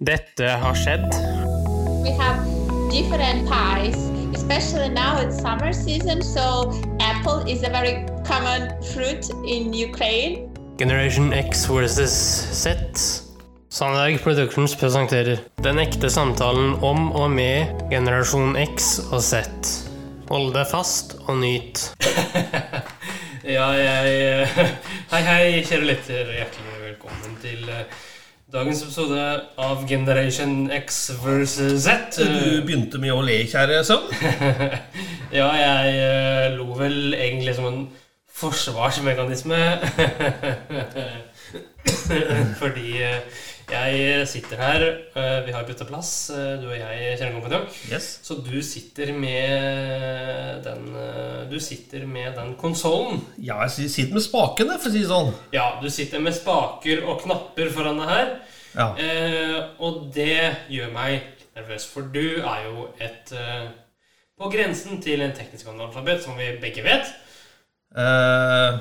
Dette har skjedd. We have different pies, especially now it's summer season, so apple is a very common fruit in Ukraine. Generation X versus Z. Sandberg Productions presenterer Den ekte samtalen om og med generasjon X og Z. Hold deg fast og nyt. ja, jeg Hei, hei, kjære lytter. Hjertelig velkommen til eh, dagens episode av Generation X versus Z. Du begynte med å le, kjære sønn. ja, jeg eh, lo vel egentlig som en forsvarsmekanisme. Fordi eh, jeg sitter her, eh, vi har bytta plass, du og jeg, kjære kompanjong. Yes. Så du sitter med den Du sitter med den konsollen. Ja, jeg sitter med spakene, for å si det sånn. Ja, du sitter med spaker og knapper foran deg her. Ja. Eh, og det gjør meg litt nervøs, for du er jo et eh, På grensen til en teknisk analfabet, som vi begge vet. Eh,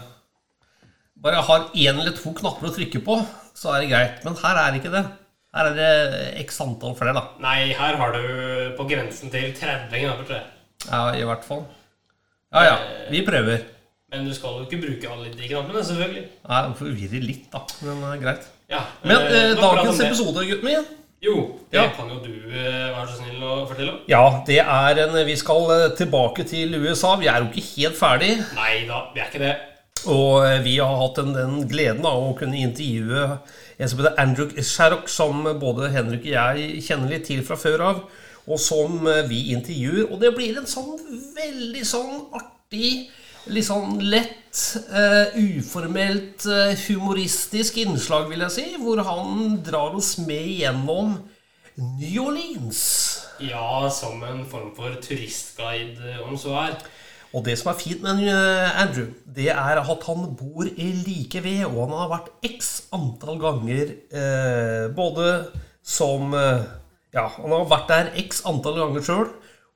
bare jeg har én eller to knapper å trykke på, så er det greit. Men her er det ikke det. Her er det x antall flere, da. Nei, her har du på grensen til 30 knapper, tror jeg. Ja, i hvert fall. Ja ja, vi prøver. Men du skal jo ikke bruke alle de knappene, selvfølgelig. Nei, forvirrer litt, da. Men det er greit. Ja, Men eh, eh, dagens episode, gutten min Jo, det Ja. kan jo du eh, være så snill å fortelle om. Ja, det er en Vi skal eh, tilbake til USA. Vi er jo ikke helt ferdig. Nei da, vi er ikke det. Og vi har hatt den, den gleden av å kunne intervjue en som heter Andrew Sherrock, som både Henrik og jeg kjenner litt til fra før av, og som vi intervjuer. Og det blir en sånn veldig sånn artig, litt sånn lett, uh, uformelt, uh, humoristisk innslag, vil jeg si, hvor han drar oss med igjennom New Orleans. Ja, som en form for turistguide, om så er. Og det som er fint med eh, Andrew, det er at han bor i like ved, og han har vært x antall ganger eh, både som eh, Ja, han har vært der x antall ganger sjøl,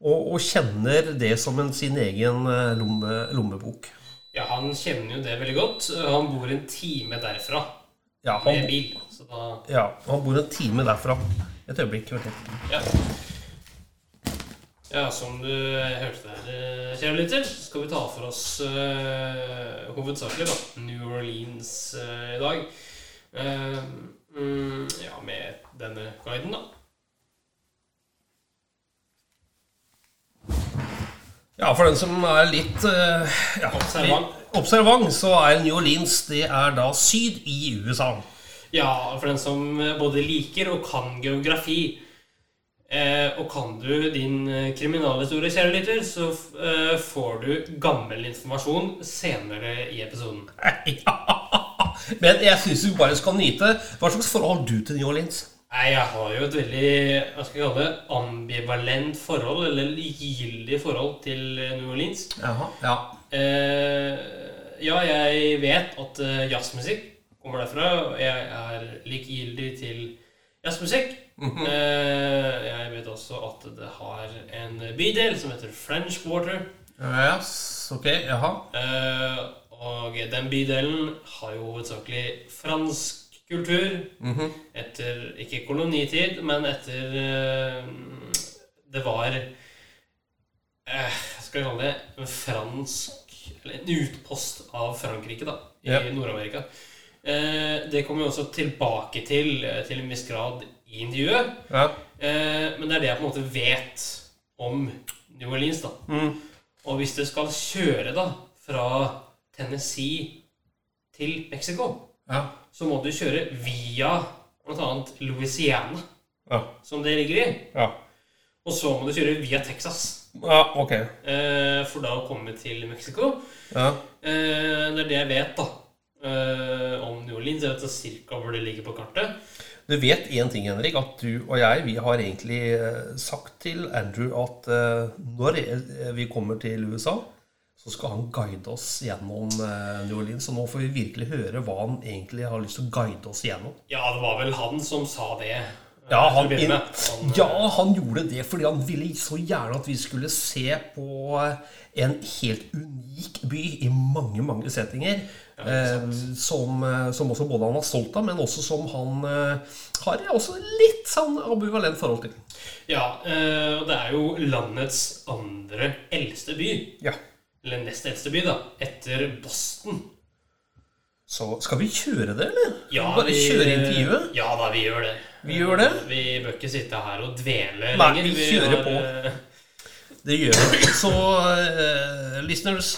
og, og kjenner det som en, sin egen eh, lomme, lommebok. Ja, han kjenner jo det veldig godt. Han bor en time derfra Ja med bil. Så da ja, han bor en time derfra. Et øyeblikk. Ja. Ja, som du hørte der, eh, kjære lytter, skal vi ta for oss uh, hovedsakelig da, New Orleans uh, i dag. Uh, mm, ja, med denne guiden, da. Ja, for den som er litt eh, ja, Observant. litt observant, så er New Orleans det er da syd i USA. Ja, for den som eh, både liker og kan geografi. Eh, og kan du din eh, kriminalhistorie, kjære lytter, så eh, får du gammel informasjon senere i episoden. Men jeg syns du bare skal nyte. Hva slags forhold har du til New Orleans? Nei, jeg har jo et veldig hva skal jeg kalle det, ambivalent forhold, eller gyldig forhold til eh, New Orleans. Jaha, ja. Eh, ja, jeg vet at eh, jazzmusikk kommer derfra. og Jeg er likegyldig til jazzmusikk. eh, jeg vet også at det har en bydel som heter French Quarter. Yes, ok, jaha. Eh, og den bydelen har jo hovedsakelig fransk kultur. Etter ikke kolonitid, men etter eh, Det var eh, skal jeg kalle det? En fransk Eller en utpost av Frankrike, da, i yep. Nord-Amerika. Eh, det kommer vi også tilbake til eh, til en viss grad i intervjuet. Ja. Eh, men det er det jeg på en måte vet om New Orleans. da. Og hvis du skal kjøre da fra Tennessee til Mexico, Ja. så må du kjøre via bl.a. Louisiana, Ja. som det ligger i. Ja. Og så må du kjøre via Texas ja, ok. eh, for da å komme til Mexico. Ja. Eh, det er det jeg vet da eh, om New Orleans. Jeg vet cirka hvor det ligger på kartet. Du vet én ting, Henrik, at du og jeg vi har egentlig eh, sagt til Andrew at eh, når eh, vi kommer til USA, så skal han guide oss gjennom eh, New Orleans. Så nå får vi virkelig høre hva han egentlig har lyst til å guide oss gjennom. Ja, det var vel han som sa det. Ja han. Han- ja, han gjorde det fordi han ville så gjerne at vi skulle se på en helt unik by i mange, mange settinger. Eh, som, eh, som også både han var stolt av, men også som han eh, har også litt sånn ambivalent forhold til. Ja, eh, og det er jo landets andre eldste by. Ja. Eller nest eldste by, da. Etter Boston. Så skal vi kjøre det, eller? Ja, Bare vi- kjøre intervjuet? Ja da, vi gjør det. Vi gjør det? Vi bør ikke sitte her og dvele Nei, lenger. vi kjører har, på. eh, Det gjør vi. Så uh, listeners,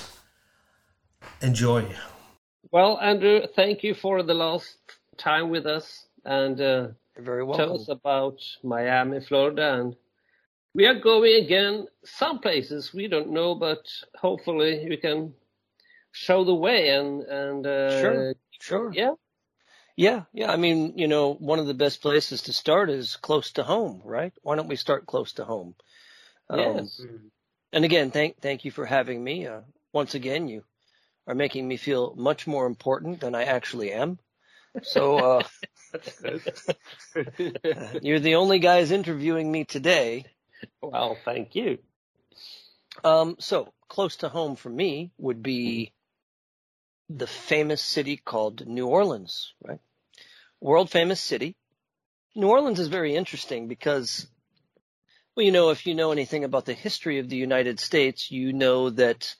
enjoy. Well, Andrew, thank you for the last time with us and uh, You're very tell us about Miami, Florida. And we are going again some places we don't know, but hopefully we can show the way and and uh, Sure. Sure. yeah. Yeah, yeah. I mean, you know, one of the best places to start is close to home, right? Why don't we start close to home? Um, Yes. And again, thank thank you for having me. Uh, once again, you are making me feel much more important than I actually am. So uh, you're the only guys interviewing me today. Well, thank you. Um, so close to home for me would be the famous city called New Orleans, right? World famous city. New Orleans is very interesting because, well, you know, if you know anything about the history of the United States, you know that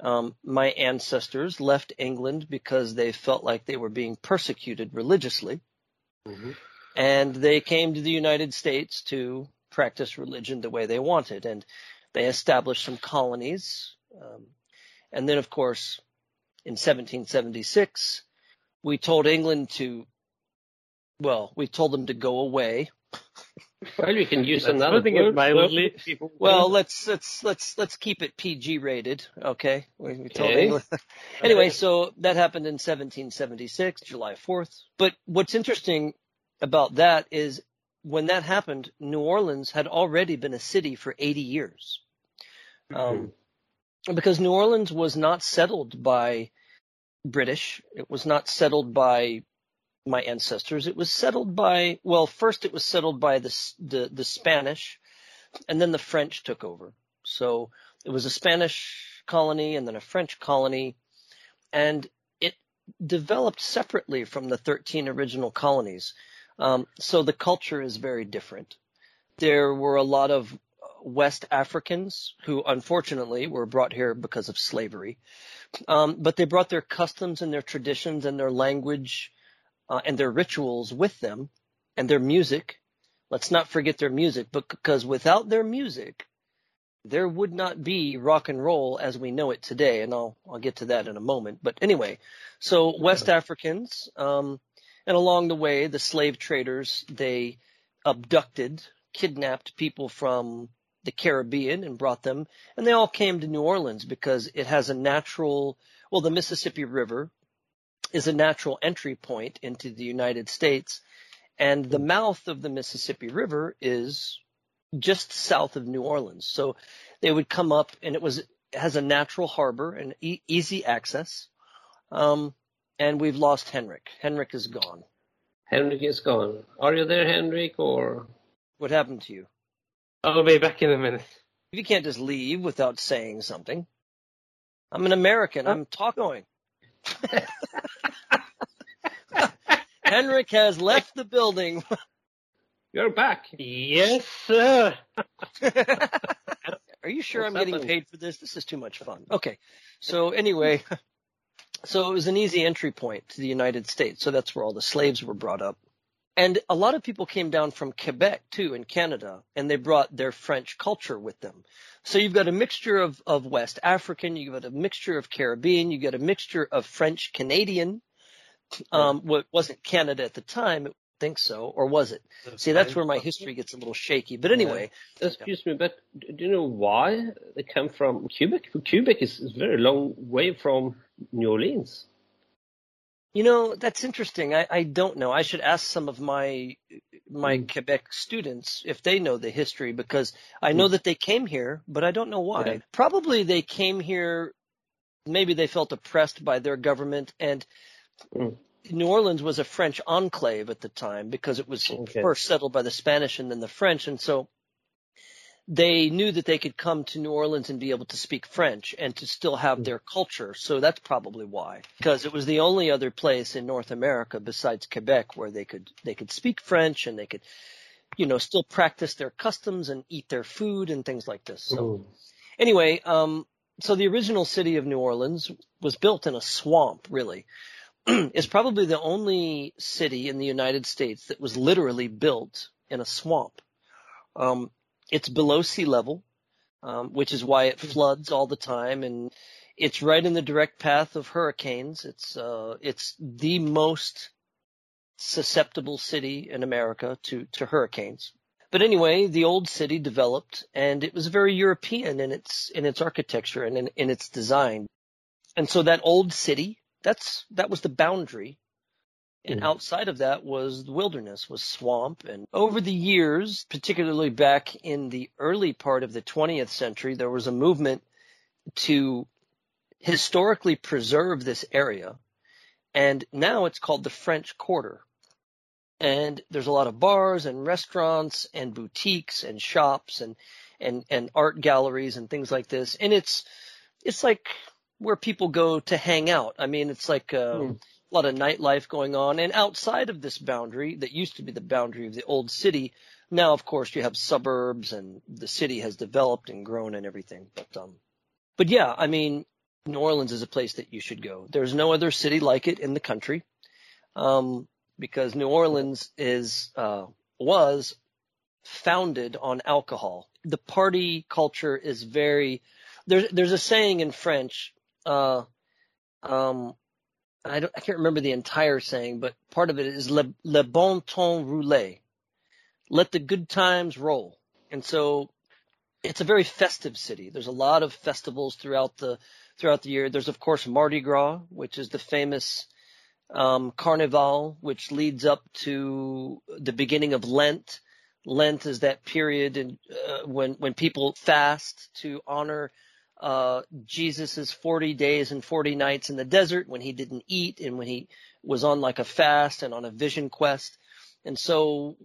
um, my ancestors left England because they felt like they were being persecuted religiously, and they came to the United States to practice religion the way they wanted, and they established some colonies. Um, and then, of course, in 1776, we told England to, well, we told them to go away. Well, we can use another word. mildly. People Well, let's let's let's let's keep it PG rated, okay? We, we told Okay. England. anyway, so that happened in 1776, July 4th. But what's interesting about that is when that happened, New Orleans had already been a city for 80 years. Um, because New Orleans was not settled by British. It was not settled by my ancestors. It was settled by, well, first it was settled by the, the, the Spanish and then the French took over. So it was a Spanish colony and then a French colony and it developed separately from the 13 original colonies. Um, so the culture is very different. There were a lot of West Africans who unfortunately were brought here because of slavery. Um, but they brought their customs and their traditions and their language uh, and their rituals with them and their music. Let's not forget their music, but because without their music, there would not be rock and roll as we know it today. And I'll, I'll get to that in a moment. But anyway, so West Africans, um, and along the way, the slave traders, they abducted, kidnapped people from the Caribbean and brought them, and they all came to New Orleans because it has a natural, well, the Mississippi River is a natural entry point into the United States, and the mouth of the Mississippi River is just south of New Orleans. So they would come up, and it was it has a natural harbor and e- easy access. Um, and we've lost Henrik. Henrik is gone. Henrik is gone. Are you there, Henrik, or? What happened to you? I'll be back in a minute. You can't just leave without saying something. I'm an American. I'm talking. Henrik has left the building. You're back. Yes, sir. Are you sure What's I'm getting paid for this? This is too much fun. Okay. So anyway, so it was an easy entry point to the United States. So that's where all the slaves were brought up. And a lot of people came down from Quebec too in Canada and they brought their French culture with them. So you've got a mixture of, of West African, you've got a mixture of Caribbean, you've got a mixture of French Canadian. Um, what wasn't Canada at the time, I think so, or was it? See, that's where my history gets a little shaky. But anyway, Excuse me, but do you know why they come from Quebec? Quebec is, is very long way from New Orleans. You know, that's interesting. I, I don't know. I should ask some of my my Quebec students if they know the history because I know that they came here, but I don't know why. Yeah. Probably they came here maybe they felt oppressed by their government and Mm. New Orleans was a French enclave at the time because it was Okay. first settled by the Spanish and then the French. And so they knew that they could come to New Orleans and be able to speak French and to still have their culture. So that's probably why, because it was the only other place in North America besides Quebec where they could, they could speak French and they could, you know, still practice their customs and eat their food and things like this. So Mm. anyway, um, so the original city of New Orleans was built in a swamp, really. it's probably the only city in the United States that was literally built in a swamp. Um, it's below sea level, um, which is why it floods all the time, and it's right in the direct path of hurricanes. It's uh, it's the most susceptible city in America to to hurricanes. But anyway, the old city developed, and it was very European in its in its architecture and in, in its design. And so that old city, that's that was the boundary. And Mhm. outside of that was the wilderness, was swamp. And over the years, particularly back in the early part of the 20th century, there was a movement to historically preserve this area. And now it's called the French Quarter. And there's a lot of bars and restaurants and boutiques and shops and, and, and art galleries and things like this. And it's, it's like where people go to hang out. I mean, it's like, uh, Hmm. a lot of nightlife going on. And outside of this boundary that used to be the boundary of the old city, now of course you have suburbs and the city has developed and grown and everything. But, um, but yeah, I mean, New Orleans is a place that you should go. There's no other city like it in the country. Um, because New Orleans is, uh, was founded on alcohol. The party culture is very, there's, there's a saying in French, uh, um, I don't, I can't remember the entire saying, but part of it is le, le bon temps roulé. Let the good times roll. And so it's a very festive city. There's a lot of festivals throughout the, throughout the year. There's of course Mardi Gras, which is the famous, um, carnival, which leads up to the beginning of Lent. Lent is that period in, uh, when, when people fast to honor uh, Jesus's 40 days and 40 nights in the desert when he didn't eat and when he was on like a fast and on a vision quest. And so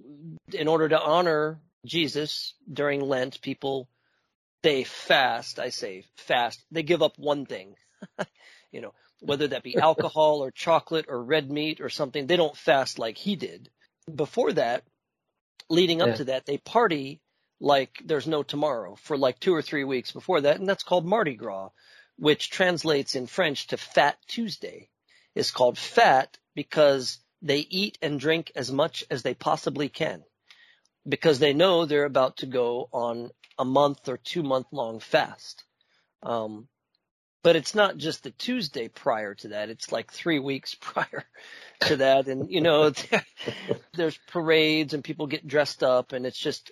in order to honor Jesus during Lent, people, they fast, I say fast, they give up one thing, you know, whether that be alcohol or chocolate or red meat or something. They don't fast like he did. Before that, leading up Yeah. to that, they party like there's no tomorrow for like two or three weeks before that, and that's called Mardi Gras, which translates in French to Fat Tuesday. It's called fat because they eat and drink as much as they possibly can because they know they're about to go on a month or two month long fast. Um, but it's not just the Tuesday prior to that. It's like three weeks prior to that. And, you know, there's parades and people get dressed up and it's just,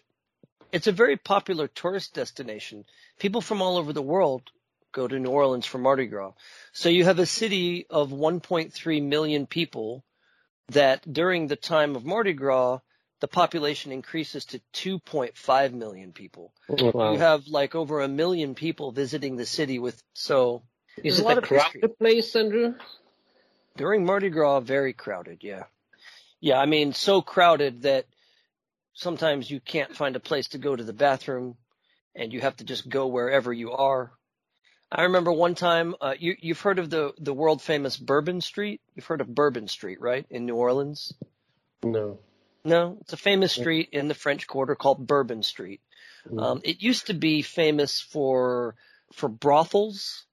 it's a very popular tourist destination. People from all over the world go to New Orleans for Mardi Gras. So you have a city of 1.3 million people that during the time of Mardi Gras, the population increases to 2.5 million people. Oh, Wow. You have like over a million people visiting the city with, so Is there's it a crowded place, Andrew? During Mardi Gras, very crowded, yeah. Yeah, I mean, so crowded that sometimes you can't find a place to go to the bathroom and you have to just go wherever you are. I remember one time, uh, you, you've heard of the, the world famous Bourbon Street? You've heard of Bourbon Street, right? In New Orleans? No. No, it's a famous street in the French Quarter called Bourbon Street. Mm-hmm. Um, it used to be famous for, for brothels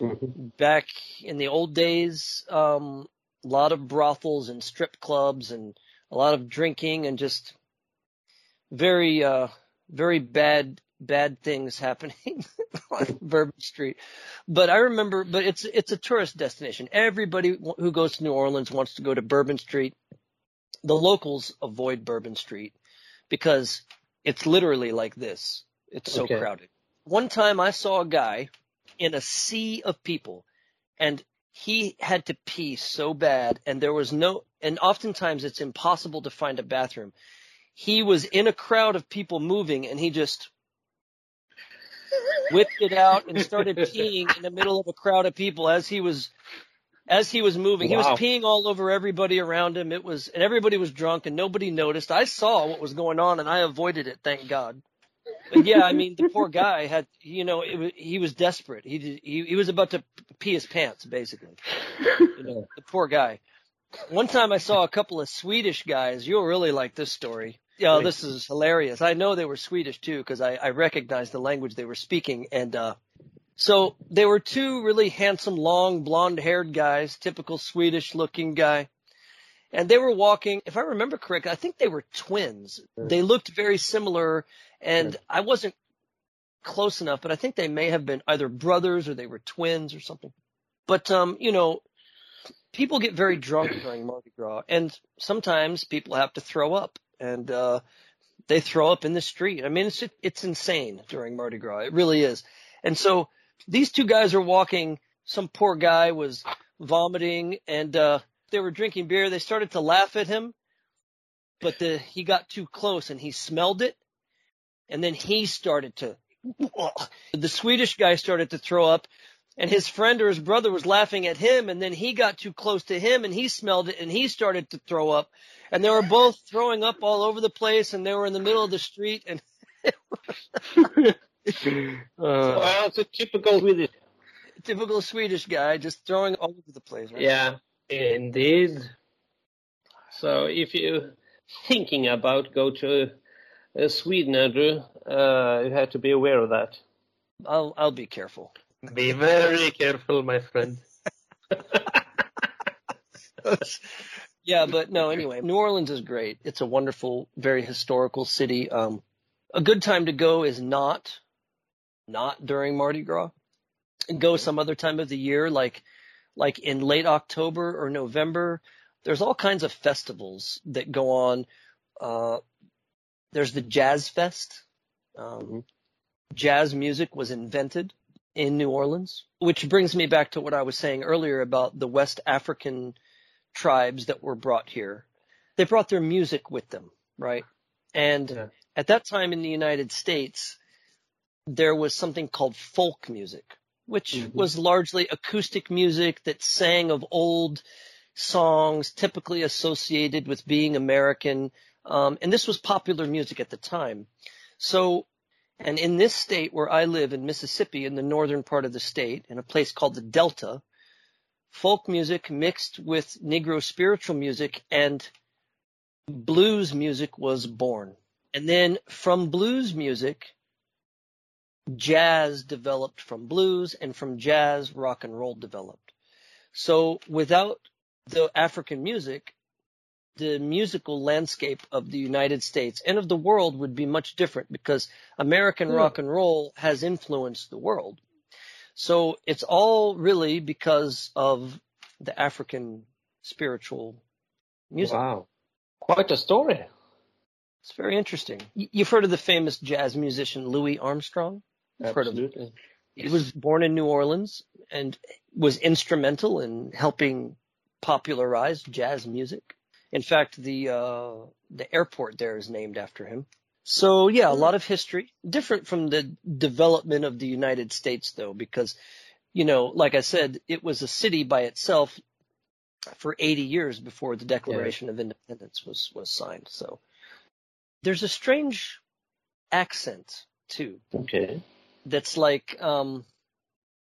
Mhm. back in the old days, um, a lot of brothels and strip clubs and a lot of drinking and just very, uh, very bad, bad things happening on Bourbon Street. But I remember, but it's, it's a tourist destination. Everybody who goes to New Orleans wants to go to Bourbon Street. The locals avoid Bourbon Street because it's literally like this. It's so Okay. crowded. One time I saw a guy in a sea of people and he had to pee so bad and there was no and oftentimes it's impossible to find a bathroom he was in a crowd of people moving and he just whipped it out and started peeing in the middle of a crowd of people as he was as he was moving. He was peeing all over everybody around him. It was, and everybody was drunk and nobody noticed. I saw what was going on and I avoided it, thank God. But yeah, I mean, the poor guy had, you know, it was, he was desperate. He did, he, he was about to pee his pants, basically. You know, the poor guy. One time I saw a couple of Swedish guys. You'll really like this story. Yeah, Really? this is hilarious. I know they were Swedish too because I, I recognized the language they were speaking. And, uh, so they were two really handsome, long, blonde haired guys, typical Swedish looking guy. And they were walking, if I remember correctly, I think they were twins. They looked very similar and I wasn't close enough, but I think they may have been either brothers or they were twins or something. But, um, you know, people get very drunk during Mardi Gras and sometimes people have to throw up and, uh, they throw up in the street. I mean, it's, it's insane during Mardi Gras. It really is. And so these two guys are walking. Some poor guy was vomiting and, uh, they were drinking beer. They started to laugh at him, but the, he got too close and he smelled it. And then he started to, the Swedish guy started to throw up and his friend or his brother was laughing at him and then he got too close to him and he smelled it and he started to throw up and they were both throwing up all over the place and they were in the middle of the street and Uh, well, it's a typical Swedish. typical Swedish guy just throwing all over the place. Right? Yeah, indeed. So if you're thinking about go to uh, Sweden, Andrew, uh, you have to be aware of that. I'll I'll be careful. Be very careful, my friend. yeah, but no, anyway, New Orleans is great. It's a wonderful, very historical city. Um, a good time to go is not, not during Mardi Gras. Go some other time of the year, like, like in late October or November. There's all kinds of festivals that go on. Uh, there's the Jazz Fest. Um, jazz music was invented in New Orleans, which brings me back to what I was saying earlier about the West African tribes that were brought here. They brought their music with them, right? And Yeah. at that time in the United States, there was something called folk music, which Mhm. was largely acoustic music that sang of old songs typically associated with being American. Um, and this was popular music at the time. So, and in this state where I live in Mississippi, in the northern part of the state, in a place called the Delta, folk music mixed with Negro spiritual music and blues music was born. And then from blues music, jazz developed from blues and from jazz, rock and roll developed. So without the African music, the musical landscape of the United States and of the world would be much different because American Hmm. rock and roll has influenced the world. So it's all really because of the African spiritual music. Wow, quite a story. It's very interesting. You've heard of the famous jazz musician Louis Armstrong? You've heard of him. Absolutely. He was born in New Orleans and was instrumental in helping popularize jazz music. In fact, the uh, the airport there is named after him. So yeah, a lot of history, different from the development of the United States though, because you know, like I said, it was a city by itself for 80 years before the Declaration of Independence was was signed. So there's a strange accent too Okay. that's like um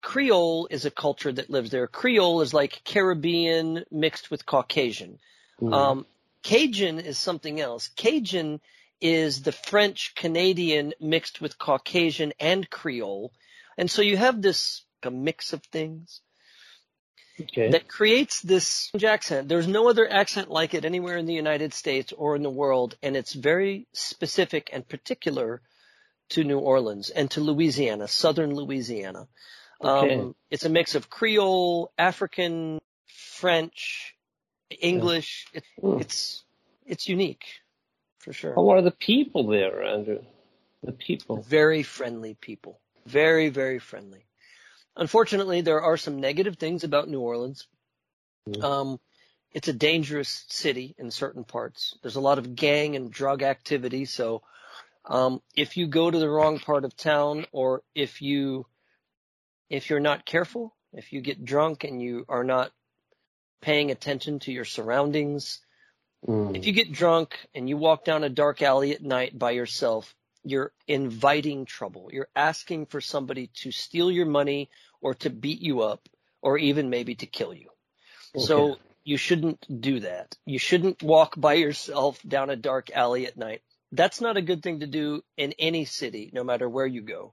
Creole is a culture that lives there. Creole is like Caribbean mixed with Caucasian. Mhm. Um Cajun is something else. Cajun is the French Canadian mixed with Caucasian and Creole. And so you have this a mix of things okay. that creates this accent. There's no other accent like it anywhere in the United States or in the world, and it's very specific and particular to New Orleans and to Louisiana, southern Louisiana. Okay. Um, it's a mix of Creole, African, French, English. It, Hmm. It's it's unique, for sure. How are the people there, Andrew? The people. Very friendly people. Very, very friendly. Unfortunately, there are some negative things about New Orleans. Mhm. Um, it's a dangerous city in certain parts. There's a lot of gang and drug activity. So, um, if you go to the wrong part of town or if you, if you're not careful, if you get drunk and you are not paying attention to your surroundings. Mm. If you get drunk and you walk down a dark alley at night by yourself, you're inviting trouble. You're asking for somebody to steal your money or to beat you up or even maybe to kill you. So you shouldn't do that. You shouldn't walk by yourself down a dark alley at night. That's not a good thing to do in any city, no matter where you go.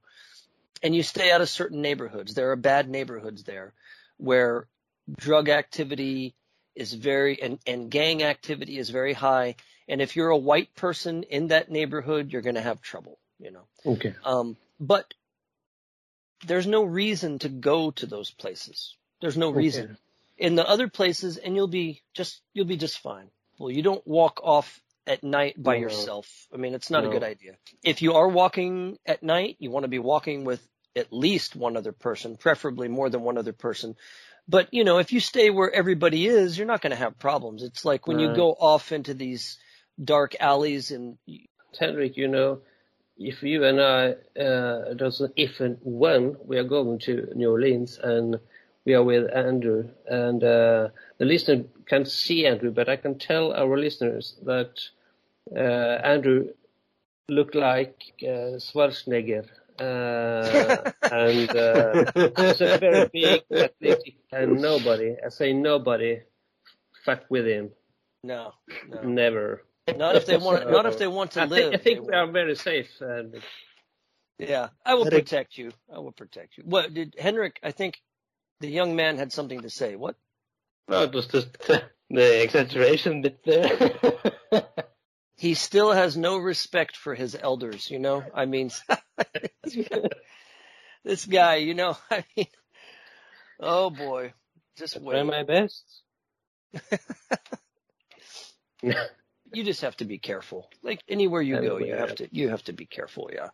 And you stay out of certain neighborhoods. There are bad neighborhoods there where drug activity is very, and, and gang activity is very high. And if you're a white person in that neighborhood, you're going to have trouble, you know. Okay. Um, but there's no reason to go to those places. There's no reason. Okay. in the other places and you'll be just, you'll be just fine. Well, you don't walk off at night by No. yourself. I mean, it's not a good idea. If you are walking at night, you want to be walking with at least one other person, preferably more than one other person. But, you know, if you stay where everybody is, you're not going to have problems. It's like when you go off into these dark alleys and Henrik, you know, if you and I, uh, doesn't if and when we are going to New Orleans and we are with Andrew, and uh, the listener can't see Andrew, but I can tell our listeners that uh, Andrew looked like uh, Schwarzenegger. Uh, and uh, he's a very big athletic, and nobody, I say nobody, fuck with him. no, no. Never. Not if they want. Not if they want to I live. think, I think we are very safe. And Yeah, I will Henrik- protect you. I will protect you. What did Henrik? I think the young man had something to say. What? No, it was just the exaggeration bit there. He still has no respect for his elders. You know. I mean, this guy. You know. I mean, oh boy, just try wait. my best. You just have to be careful. Like anywhere you go, you have to. You have to be careful. Yeah.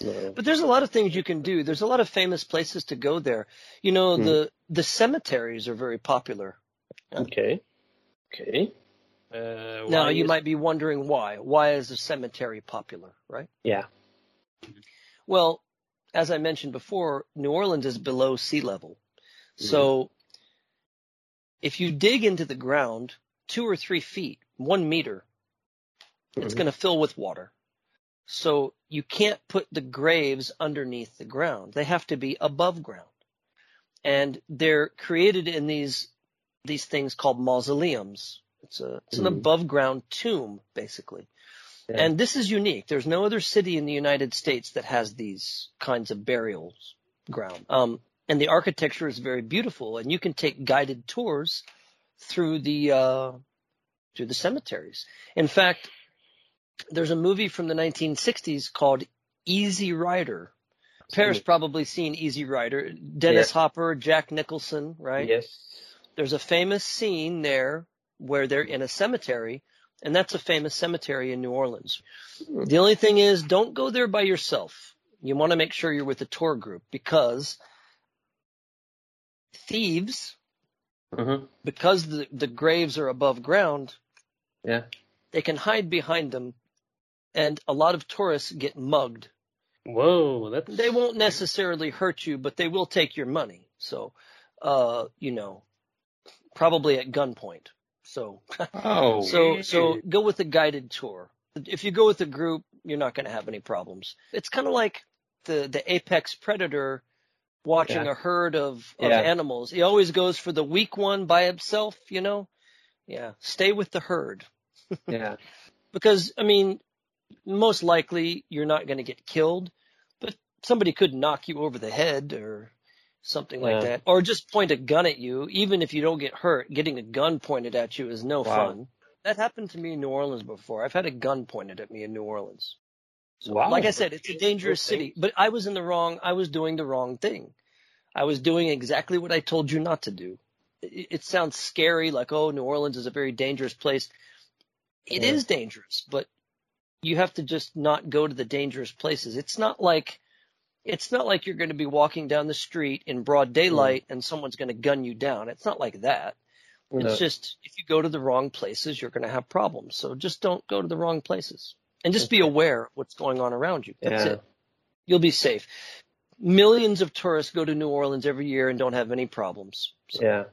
No. But there's a lot of things you can do. There's a lot of famous places to go there. You know, Hmm. the the cemeteries are very popular. Okay. Okay. Uh, Now you is- might be wondering why. Why is a cemetery popular, right? Yeah. Well, as I mentioned before, New Orleans is below sea level. So if you dig into the ground two or three feet, one meter, it's Mhm. going to fill with water. So you can't put the graves underneath the ground. They have to be above ground. And they're created in these, these things called mausoleums. It's a, it's an Mhm. above ground tomb, basically. Yeah. And this is unique. There's no other city in the United States that has these kinds of burials ground. Um, and the architecture is very beautiful and you can take guided tours through the, uh, through the cemeteries. In fact, there's a movie from the 1960s called Easy Rider. Paris probably seen Easy Rider. Dennis Yeah. Hopper, Jack Nicholson, right? Yes. There's a famous scene there where they're in a cemetery, and that's a famous cemetery in New Orleans. The only thing is, don't go there by yourself. You want to make sure you're with a tour group because thieves, Mhm. because the, the graves are above ground, Yeah. they can hide behind them, and a lot of tourists get mugged. Whoa. That's. They won't necessarily hurt you, but they will take your money. So, uh, you know, probably at gunpoint. So, Oh. so, so go with a guided tour. If you go with a group, you're not going to have any problems. It's kind of like the, the apex predator watching Yeah. a herd of, of Yeah. animals. He always goes for the weak one by himself, you know? Yeah. Stay with the herd Yeah. because, I mean, most likely you're not going to get killed, but somebody could knock you over the head or something like Yeah. that, or just point a gun at you. Even if you don't get hurt, getting a gun pointed at you is no Wow. fun. That happened to me in New Orleans before. I've had a gun pointed at me in New Orleans. So, Wow. like I said, it's a dangerous city, but I was in the wrong, I was doing the wrong thing. I was doing exactly what I told you not to do. It, it sounds scary, like, oh, New Orleans is a very dangerous place. It is Yeah. dangerous, but you have to just not go to the dangerous places. It's not like, it's not like you're going to be walking down the street in broad daylight mm. and someone's going to gun you down. It's not like that. No. It's just if you go to the wrong places, you're going to have problems. So just don't go to the wrong places and just be aware of what's going on around you. That's Yeah. it. You'll be safe. Millions of tourists go to New Orleans every year and don't have any problems. So, Yeah.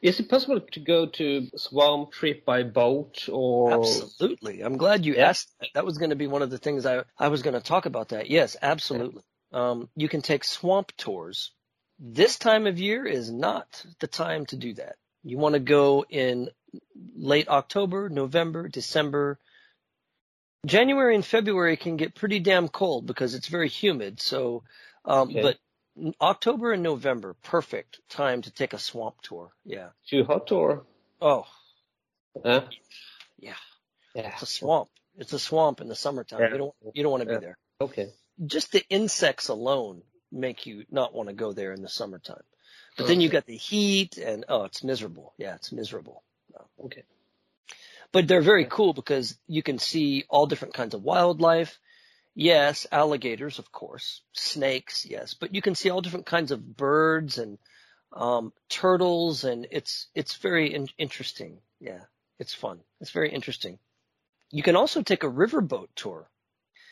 Is it possible to go to swamp trip by boat or? Absolutely. I'm glad you asked that. That was going to be one of the things I, I was going to talk about that. Yes, absolutely. Um, you can take swamp tours. This time of year is not the time to do that. You want to go in late October, November, December. January and February can get pretty damn cold because it's very humid. So, um, Okay. but October and November, perfect time to take a swamp tour. Yeah. Too hot or? Oh, Huh? yeah. Yeah. It's a swamp. It's a swamp in the summertime. Yeah. You don't you don't want to Yeah. be there. Okay. Just the insects alone make you not want to go there in the summertime. But then you Okay. got the heat and oh, it's miserable. Yeah, it's miserable. Okay. But they're very cool because you can see all different kinds of wildlife. Yes, alligators, of course, snakes, yes, but you can see all different kinds of birds and um, turtles, and it's it's very in- interesting. Yeah, it's fun. It's very interesting. You can also take a riverboat tour.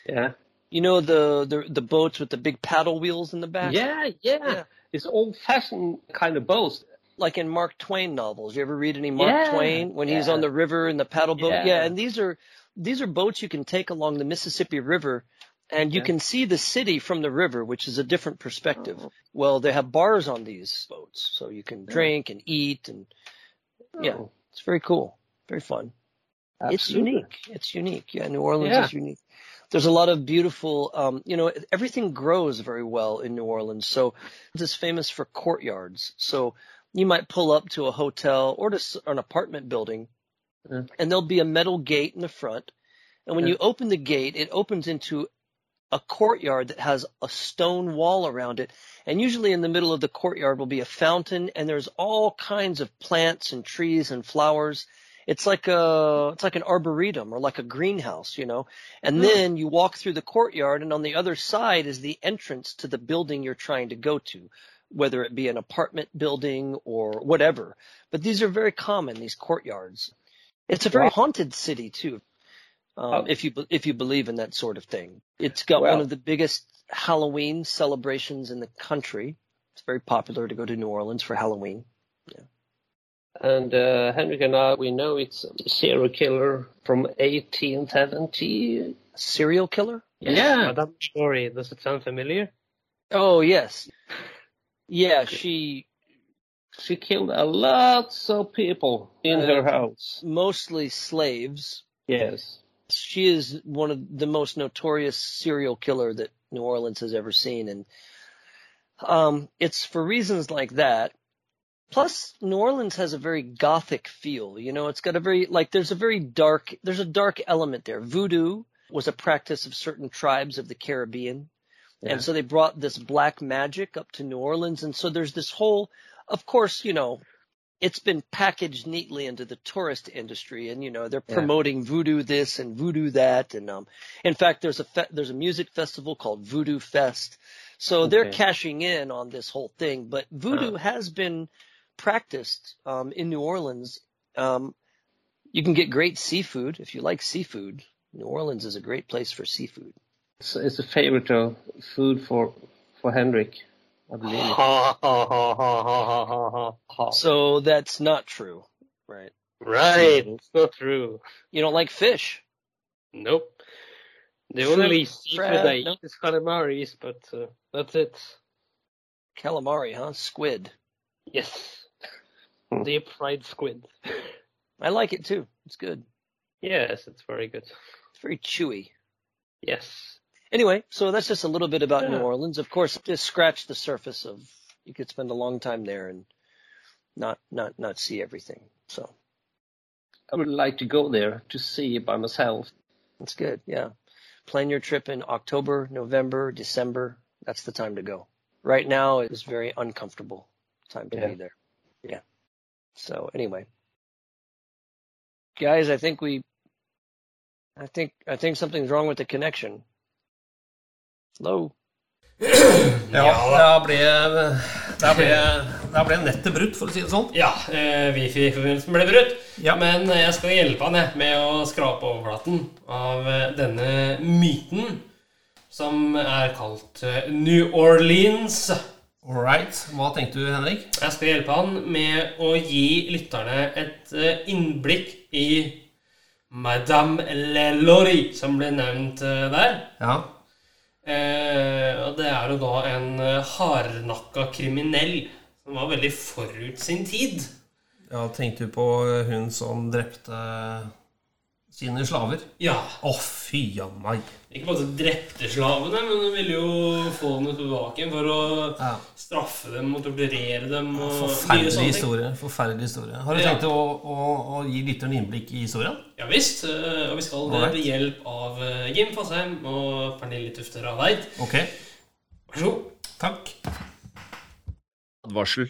Yeah. You know the, the the boats with the big paddle wheels in the back. Yeah, yeah. Yeah. It's old-fashioned kind of boats. like in Mark Twain novels. You ever read any Mark Yeah, Twain when he's on the river in the paddle boat? Yeah. Yeah, and these are these are boats you can take along the Mississippi River and you Yeah. can see the city from the river, which is a different perspective. Oh. Well, they have bars on these boats, so you can drink and eat and yeah, Oh, it's very cool. Very fun. It's unique. It's unique. Yeah, New Orleans Yeah. is unique. There's a lot of beautiful, um, you know, everything grows very well in New Orleans. So it's famous for courtyards. So you might pull up to a hotel or to an apartment building Yeah. and there'll be a metal gate in the front. And when you open the gate, it opens into a courtyard that has a stone wall around it. And usually in the middle of the courtyard will be a fountain and there's all kinds of plants and trees and flowers. It's like a, it's like an arboretum or like a greenhouse, you know. And Hmm. then you walk through the courtyard and on the other side is the entrance to the building you're trying to go to, whether it be an apartment building or whatever. But these are very common, these courtyards. It's a very Wow. haunted city too. Um, Oh. if you if you believe in that sort of thing, it's got one of the biggest Halloween celebrations in the country. It's very popular to go to New Orleans for Halloween. Yeah. And uh, Henrik and I, we know it's a serial killer from 1870. Serial killer? Yeah. Madame Story, does it sound familiar? Oh yes, yeah. She She killed a lot of people in Uh, her house. mostly slaves. Yes. She is one of the most notorious serial killer that New Orleans has ever seen, and um, it's for reasons like that. Plus, New Orleans has a very gothic feel. You know, it's got a very like there's a very dark there's a dark element there. Voodoo was a practice of certain tribes of the Caribbean. Yeah. And so they brought this black magic up to New Orleans. And so there's this whole, of course, you know, it's been packaged neatly into the tourist industry and, you know, they're Yeah. promoting voodoo this and voodoo that. And, um, in fact, there's a, fe- there's a music festival called Voodoo Fest. So they're cashing in on this whole thing, but voodoo has been practiced, um, in New Orleans. Um, you can get great seafood if you like seafood. New Orleans is a great place for seafood. It's, it's a favorite of food for for Henrik, So that's not true, right? Right, it's not true. You don't like fish. Nope. The Shrimp, only seafood I eat is calamari, but uh, that's it. Calamari, huh? Squid. Yes. Hmm. Deep fried squid. I like it too. It's good. Yes, it's very good. It's very chewy. Yes. Anyway, so that's just a little bit about New Orleans. Of course, just scratch the surface of you could spend a long time there and not not not see everything. So I would like to go there to see by myself. that's good. Yeah. Plan your trip in October, November, December. That's the time to go. Right now is very uncomfortable time to Yeah. be there. Yeah. So anyway. Guys, I think we I think I think something's wrong with the connection. Hello? Ja, da ble, da ble, da ble nettet brutt, for å si det sånn. Ja, eh, wifi-forbindelsen ble brutt. Ja. Men jeg skal hjelpe han jeg, med å skrape overflaten av eh, denne myten som er kalt eh, New Orleans All right. Hva tenkte du, Henrik? Jeg skal hjelpe han med å gi lytterne et eh, innblikk i Madame Lelori, som ble nevnt der. Ja. Eh, og det er jo da en eh, hardnakka kriminell som var veldig forut sin tid. ja tenkte du på hun som drepte sine slaver? Ja. Å, fy a meg. Ikke bare drepte slavene, men hun ville jo få dem tilbake for å Ja. straffe dem og torturere dem. og Forferdelig historie. Forferdelig historie. Har du Ja. tenkt å, å, å gi lytteren innblikk i historien? Ja visst. eh, Og vi skal det ved hjelp av eh, Jim Fasheim og Pernille Tufte Raveid. Ok. Vær så god. Takk. Advarsel.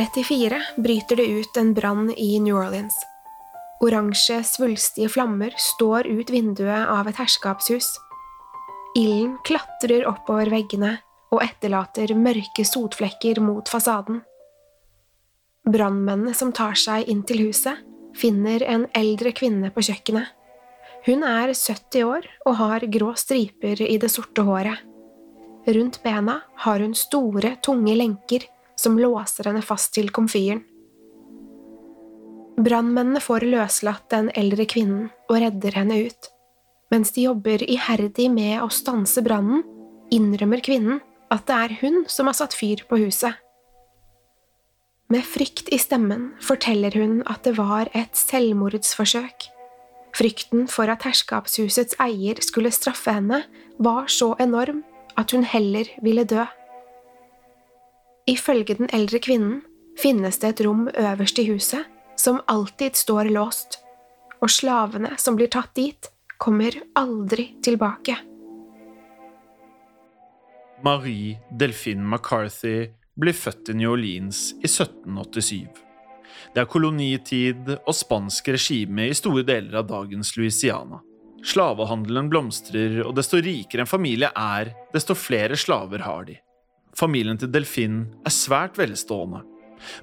1834 bryter det ut en brann i New Orleans. Oransje, svulstige flammer står ut vinduet av et herskapshus. Ilden klatrer oppover veggene og etterlater mørke sotflekker mot fasaden. Brannmennene som tar seg inn til huset, finner en eldre kvinne på kjøkkenet. Hun er 70 år og har grå striper i det sorte håret. Rundt bena har hun store, tunge lenker som låser henne fast til komfyren. Brannmennene får løslatt den eldre kvinnen og redder henne ut. Mens de jobber iherdig med å stanse brannen, innrømmer kvinnen at det er hun som har satt fyr på huset. Med frykt i stemmen forteller hun at det var et selvmordsforsøk. Frykten for at herskapshusets eier skulle straffe henne, var så enorm at hun heller ville dø. Ifølge den eldre kvinnen finnes det et rom øverst i huset som alltid står låst, og slavene som blir tatt dit, kommer aldri tilbake. Marie Delphine McCarthy blir født i New Orleans i 1787. Det er kolonitid og spansk regime i store deler av dagens Louisiana. Slavehandelen blomstrer, og desto rikere en familie er, desto flere slaver har de. Familien til Delfin er svært velstående.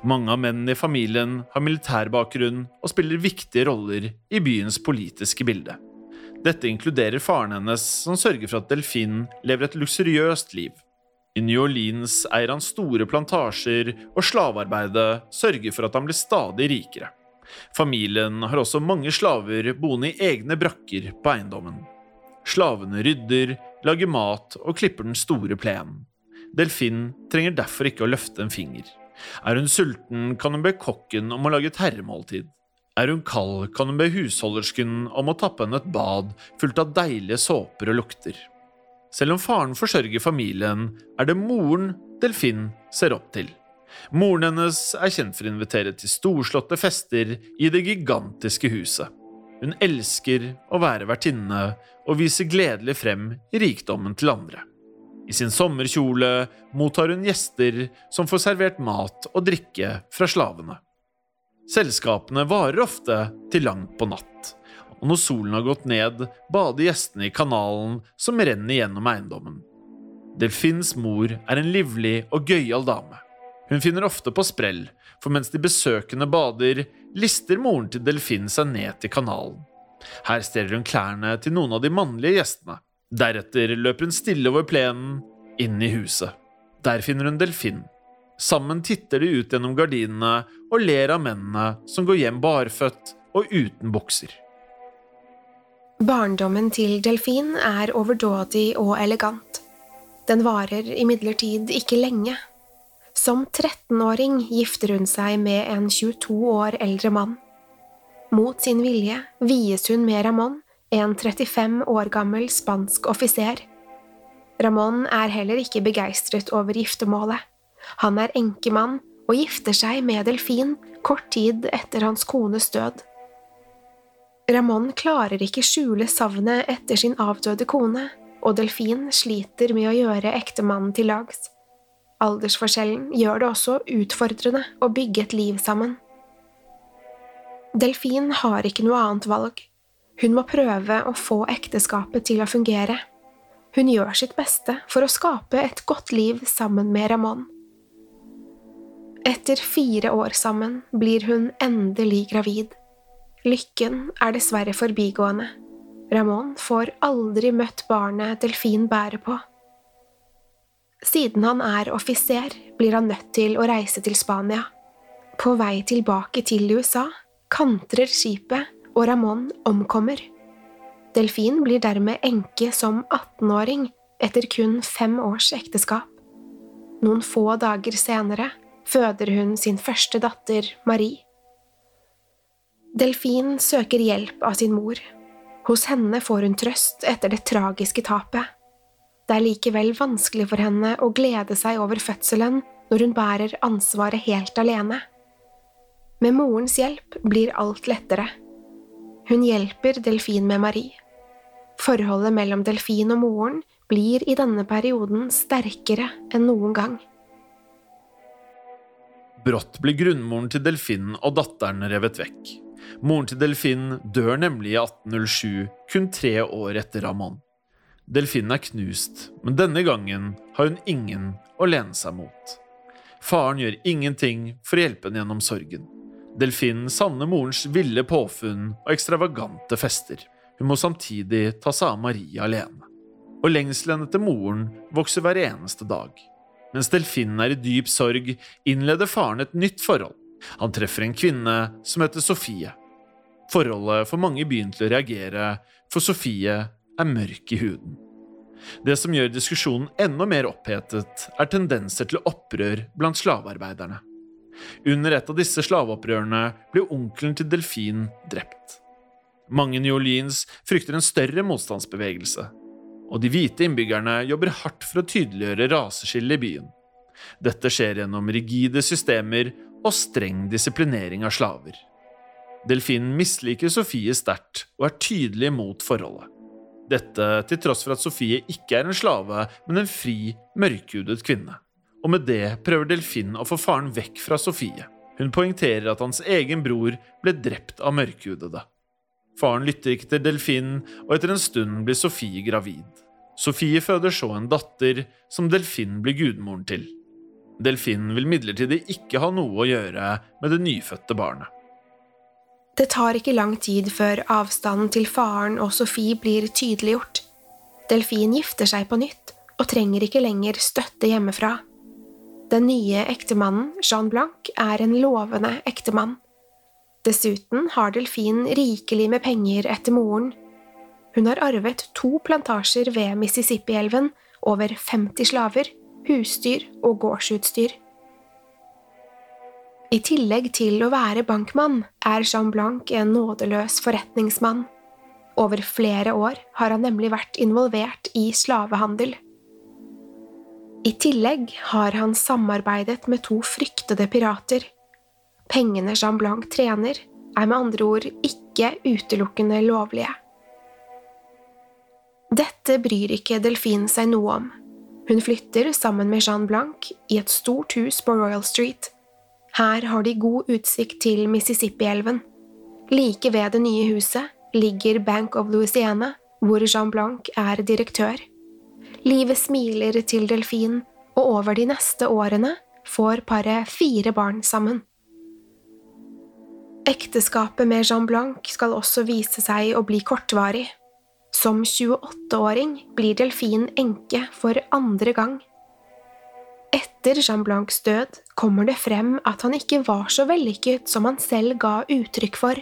Mange av mennene i familien har militærbakgrunn og spiller viktige roller i byens politiske bilde. Dette inkluderer faren hennes, som sørger for at Delfin lever et luksuriøst liv. I New Orleans eier han store plantasjer, og slavearbeidet sørger for at han blir stadig rikere. Familien har også mange slaver boende i egne brakker på eiendommen. Slavene rydder, lager mat og klipper den store plenen. Delfin trenger derfor ikke å løfte en finger. Er hun sulten, kan hun be kokken om å lage et herremåltid. Er hun kald, kan hun be husholdersken om å tappe henne et bad fullt av deilige såper og lukter. Selv om faren forsørger familien, er det moren Delfin ser opp til. Moren hennes er kjent for å invitere til storslåtte fester i det gigantiske huset. Hun elsker å være vertinne og viser gledelig frem rikdommen til andre. I sin sommerkjole mottar hun gjester som får servert mat og drikke fra slavene. Selskapene varer ofte til langt på natt, og når solen har gått ned, bader gjestene i kanalen som renner gjennom eiendommen. Delfins mor er en livlig og gøyal dame. Hun finner ofte på sprell, for mens de besøkende bader, lister moren til Delfin seg ned til kanalen. Her stjeler hun klærne til noen av de mannlige gjestene. Deretter løper hun stille over plenen, inn i huset. Der finner hun Delfin. Sammen titter de ut gjennom gardinene og ler av mennene som går hjem barføtt og uten bukser. Barndommen til Delfin er overdådig og elegant. Den varer imidlertid ikke lenge. Som 13-åring gifter hun seg med en 22 år eldre mann. Mot sin vilje vies hun med Ramón, en 35 år gammel spansk offiser. Ramón er heller ikke begeistret over giftermålet. Han er enkemann og gifter seg med Delfin kort tid etter hans kones død. Ramón klarer ikke skjule savnet etter sin avdøde kone, og Delfin sliter med å gjøre ektemannen til lags. Aldersforskjellen gjør det også utfordrende å bygge et liv sammen. Delfin har ikke noe annet valg. Hun må prøve å få ekteskapet til å fungere. Hun gjør sitt beste for å skape et godt liv sammen med Ramón. Etter fire år sammen blir hun endelig gravid. Lykken er dessverre forbigående. Ramón får aldri møtt barnet Delfin bærer på. Siden han er offiser, blir han nødt til å reise til Spania. På vei tilbake til USA kantrer skipet, og Ramón omkommer. Delfin blir dermed enke som 18-åring etter kun fem års ekteskap. Noen få dager senere føder hun sin første datter, Marie. Delfin søker hjelp av sin mor. Hos henne får hun trøst etter det tragiske tapet. Det er likevel vanskelig for henne å glede seg over fødselen når hun bærer ansvaret helt alene. Med morens hjelp blir alt lettere. Hun hjelper Delfin med Marie. Forholdet mellom Delfin og moren blir i denne perioden sterkere enn noen gang. Brått blir grunnmoren til Delfin og datteren revet vekk. Moren til Delfin dør nemlig i 1807, kun tre år etter Ramón. Delfinen er knust, men denne gangen har hun ingen å lene seg mot. Faren gjør ingenting for å hjelpe henne gjennom sorgen. Delfinen savner morens ville påfunn og ekstravagante fester. Hun må samtidig ta seg av Marie alene. Og lengselen etter moren vokser hver eneste dag. Mens delfinen er i dyp sorg, innleder faren et nytt forhold. Han treffer en kvinne som heter Sofie. Forholdet får mange i byen til å reagere, for Sofie er mørk i huden. Det som gjør diskusjonen enda mer opphetet, er tendenser til opprør blant slavearbeiderne. Under et av disse slaveopprørene ble onkelen til Delfin drept. Mange New Orleans frykter en større motstandsbevegelse, og de hvite innbyggerne jobber hardt for å tydeliggjøre raseskillet i byen. Dette skjer gjennom rigide systemer og streng disiplinering av slaver. Delfinen misliker Sofie sterkt og er tydelig mot forholdet. Dette til tross for at Sofie ikke er en slave, men en fri, mørkhudet kvinne. Og med det prøver Delfin å få faren vekk fra Sofie. Hun poengterer at hans egen bror ble drept av mørkhudede. Faren lytter ikke til Delfin, og etter en stund blir Sofie gravid. Sofie føder så en datter, som Delfin blir gudmoren til. Delfin vil midlertidig ikke ha noe å gjøre med det nyfødte barnet. Det tar ikke lang tid før avstanden til faren og Sofie blir tydeliggjort. Delfin gifter seg på nytt og trenger ikke lenger støtte hjemmefra. Den nye ektemannen, Jean Blanc, er en lovende ektemann. Dessuten har Delfin rikelig med penger etter moren. Hun har arvet to plantasjer ved Mississippi-elven, over 50 slaver, husdyr og gårdsutstyr. I tillegg til å være bankmann er Jean Blanc en nådeløs forretningsmann. Over flere år har han nemlig vært involvert i slavehandel. I tillegg har han samarbeidet med to fryktede pirater. Pengene Jean Blanc trener, er med andre ord ikke utelukkende lovlige. Dette bryr ikke Delfin seg noe om. Hun flytter sammen med Jean Blanc i et stort hus på Royal Street her har de god utsikt til Mississippi-elven. Like ved det nye huset ligger Bank of Louisiana, hvor Jean Blanc er direktør. Livet smiler til Delfin, og over de neste årene får paret fire barn sammen. Ekteskapet med Jean Blanc skal også vise seg å bli kortvarig. Som 28-åring blir Delfin enke for andre gang. Etter Jean Blancs død kommer det frem at han ikke var så vellykket som han selv ga uttrykk for.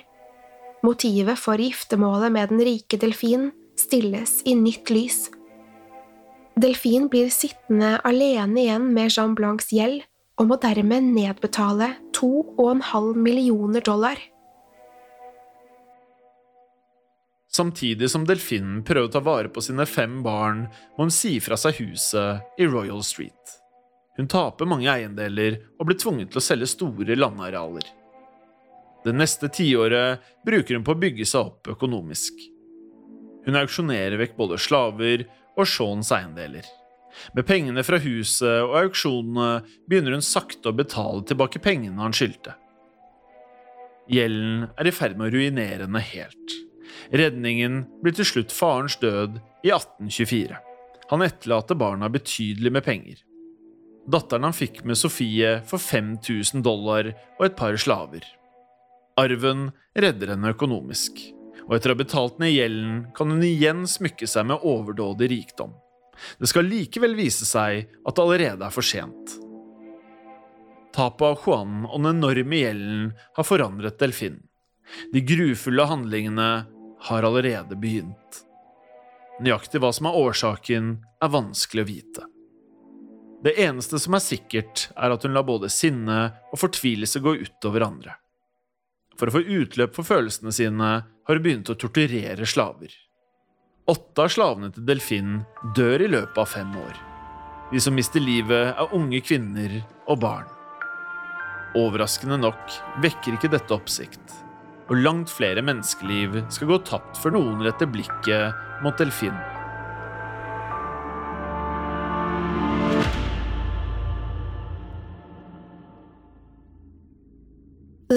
Motivet for giftermålet med den rike delfin stilles i nytt lys. Delfin blir sittende alene igjen med Jean Blancs gjeld og må dermed nedbetale 2,5 millioner dollar. Samtidig som delfinen prøver å ta vare på sine fem barn, må hun si fra seg huset i Royal Street. Hun taper mange eiendeler og blir tvunget til å selge store landarealer. Det neste tiåret bruker hun på å bygge seg opp økonomisk. Hun auksjonerer vekk både slaver og Seans eiendeler. Med pengene fra huset og auksjonene begynner hun sakte å betale tilbake pengene han skyldte. Gjelden er i ferd med å ruinere henne helt. Redningen blir til slutt farens død i 1824. Han etterlater barna betydelig med penger. Datteren han fikk med Sofie for 5000 dollar og et par slaver. Arven redder henne økonomisk, og etter å ha betalt ned gjelden kan hun igjen smykke seg med overdådig rikdom. Det skal likevel vise seg at det allerede er for sent. Tapet av Juan og den enorme gjelden har forandret Delfin. De grufulle handlingene har allerede begynt. Nøyaktig hva som er årsaken, er vanskelig å vite. Det eneste som er sikkert, er at hun lar både sinne og fortvilelse gå utover andre. For å få utløp for følelsene sine har begynt å torturere slaver. Åtte av slavene til delfinen dør i løpet av fem år. De som mister livet, er unge kvinner og barn. Overraskende nok vekker ikke dette oppsikt, og langt flere menneskeliv skal gå tapt før noen retter blikket mot Delfin.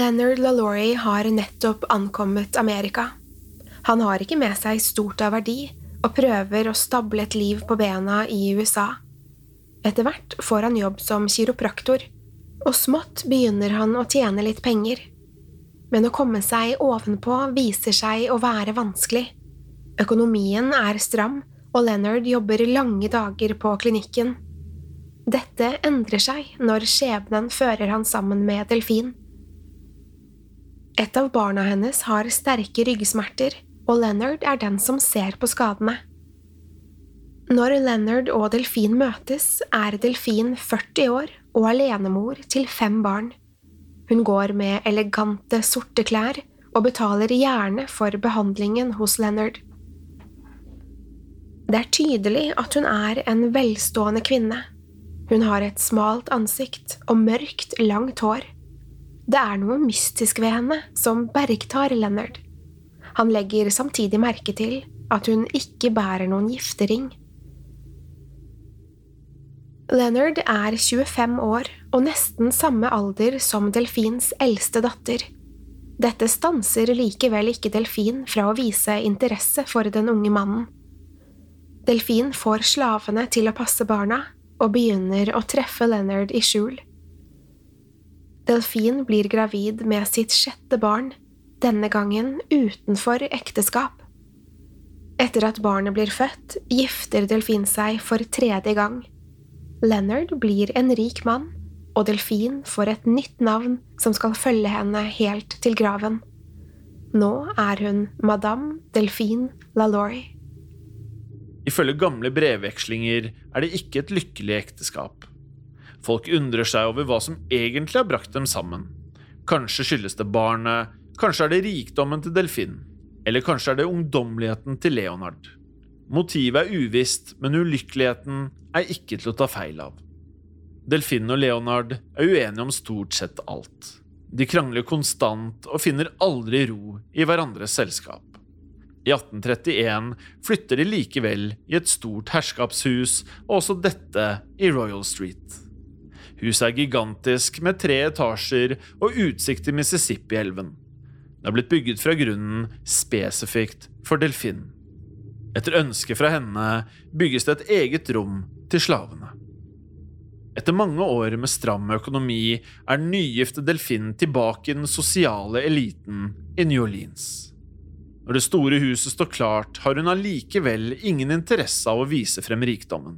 Leonard LaLaurie har nettopp ankommet Amerika. Han har ikke med seg stort av verdi og prøver å stable et liv på bena i USA. Etter hvert får han jobb som kiropraktor, og smått begynner han å tjene litt penger. Men å komme seg ovenpå viser seg å være vanskelig. Økonomien er stram, og Leonard jobber lange dager på klinikken. Dette endrer seg når skjebnen fører han sammen med Delfin. Et av barna hennes har sterke ryggsmerter, og Leonard er den som ser på skadene. Når Leonard og Delfin møtes, er Delfin 40 år og alenemor til fem barn. Hun går med elegante, sorte klær og betaler gjerne for behandlingen hos Leonard. Det er tydelig at hun er en velstående kvinne. Hun har et smalt ansikt og mørkt, langt hår. Det er noe mystisk ved henne som bergtar Leonard. Han legger samtidig merke til at hun ikke bærer noen giftering. Leonard er 25 år og nesten samme alder som Delfins eldste datter. Dette stanser likevel ikke Delfin fra å vise interesse for den unge mannen. Delfin får slavene til å passe barna og begynner å treffe Leonard i skjul. Delfin blir gravid med sitt sjette barn, denne gangen utenfor ekteskap. Etter at barnet blir født, gifter Delfin seg for tredje gang. Leonard blir en rik mann, og Delfin får et nytt navn som skal følge henne helt til graven. Nå er hun Madame Delfin LaLaurie. Ifølge gamle brevvekslinger er det ikke et lykkelig ekteskap. Folk undrer seg over hva som egentlig har brakt dem sammen. Kanskje skyldes det barnet, kanskje er det rikdommen til Delfin, eller kanskje er det ungdommeligheten til Leonard. Motivet er uvisst, men ulykkeligheten er ikke til å ta feil av. Delfin og Leonard er uenige om stort sett alt. De krangler konstant og finner aldri ro i hverandres selskap. I 1831 flytter de likevel i et stort herskapshus, og også dette i Royal Street. Huset er gigantisk, med tre etasjer og utsikt til Mississippi-elven. Det er blitt bygget fra grunnen spesifikt for delfinen. Etter ønske fra henne bygges det et eget rom til slavene. Etter mange år med stram økonomi er den nygifte delfinen tilbake i den sosiale eliten i New Orleans. Når det store huset står klart, har hun allikevel ingen interesse av å vise frem rikdommen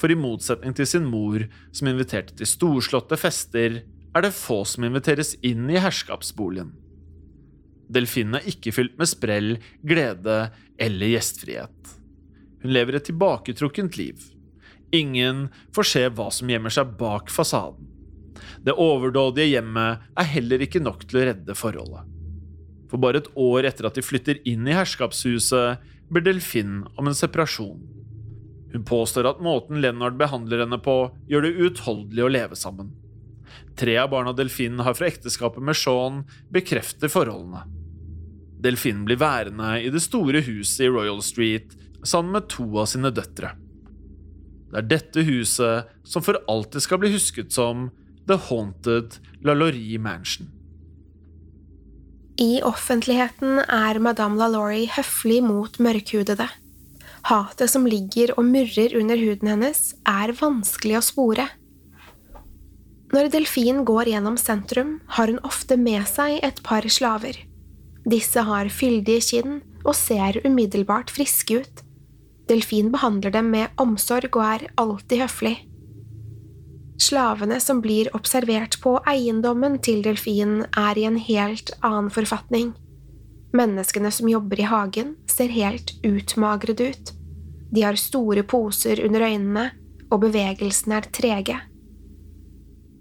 for i motsetning til sin mor, som inviterte til storslåtte fester, er det få som inviteres inn i herskapsboligen. Delfinen er ikke fylt med sprell, glede eller gjestfrihet. Hun lever et tilbaketrukkent liv. Ingen får se hva som gjemmer seg bak fasaden. Det overdådige hjemmet er heller ikke nok til å redde forholdet. For bare et år etter at de flytter inn i herskapshuset, ber Delfin om en separasjon. Hun påstår at måten Leonard behandler henne på, gjør det uutholdelig å leve sammen. Tre av barna Delfin har fra ekteskapet med Sean, bekrefter forholdene. Delfin blir værende i det store huset i Royal Street sammen med to av sine døtre. Det er dette huset som for alltid skal bli husket som The Haunted LaLaurie Mansion. I offentligheten er madame LaLaurie høflig mot mørkhudede. Hatet som ligger og murrer under huden hennes, er vanskelig å spore. Når Delfin går gjennom sentrum, har hun ofte med seg et par slaver. Disse har fyldige kinn og ser umiddelbart friske ut. Delfin behandler dem med omsorg og er alltid høflig. Slavene som blir observert på eiendommen til delfinen, er i en helt annen forfatning. Menneskene som jobber i hagen, ser helt utmagret ut. De har store poser under øynene, og bevegelsene er trege.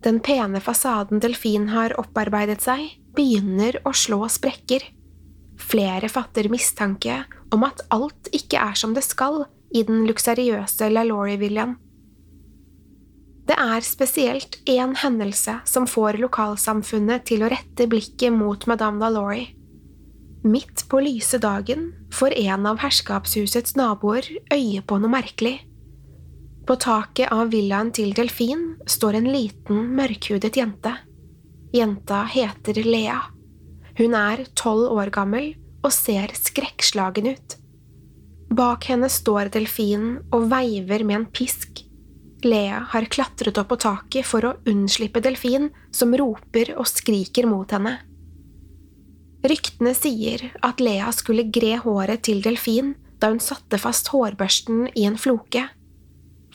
Den pene fasaden Delfin har opparbeidet seg, begynner å slå sprekker. Flere fatter mistanke om at alt ikke er som det skal i den luksuriøse LaLaurie-villaen. Det er spesielt én hendelse som får lokalsamfunnet til å rette blikket mot Madame LaLaurie. Midt på lyse dagen får en av herskapshusets naboer øye på noe merkelig. På taket av villaen til Delfin står en liten, mørkhudet jente. Jenta heter Lea. Hun er tolv år gammel og ser skrekkslagen ut. Bak henne står delfinen og veiver med en pisk. Lea har klatret opp på taket for å unnslippe delfin, som roper og skriker mot henne. Ryktene sier at Lea skulle gre håret til delfin da hun satte fast hårbørsten i en floke.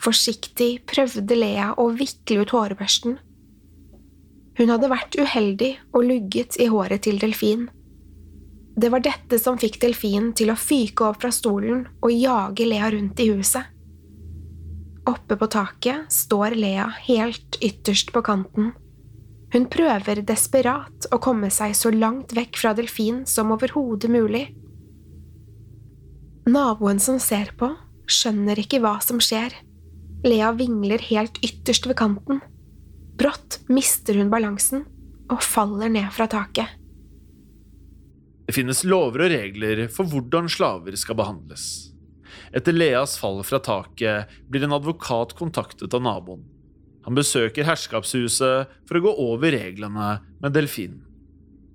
Forsiktig prøvde Lea å vikle ut hårbørsten. Hun hadde vært uheldig og lugget i håret til delfin. Det var dette som fikk delfinen til å fyke opp fra stolen og jage Lea rundt i huset. Oppe på taket står Lea helt ytterst på kanten. Hun prøver desperat å komme seg så langt vekk fra delfinen som overhodet mulig. Naboen som ser på, skjønner ikke hva som skjer. Lea vingler helt ytterst ved kanten. Brått mister hun balansen og faller ned fra taket. Det finnes lover og regler for hvordan slaver skal behandles. Etter Leas fall fra taket blir en advokat kontaktet av naboen. Han besøker herskapshuset for å gå over reglene med delfinen.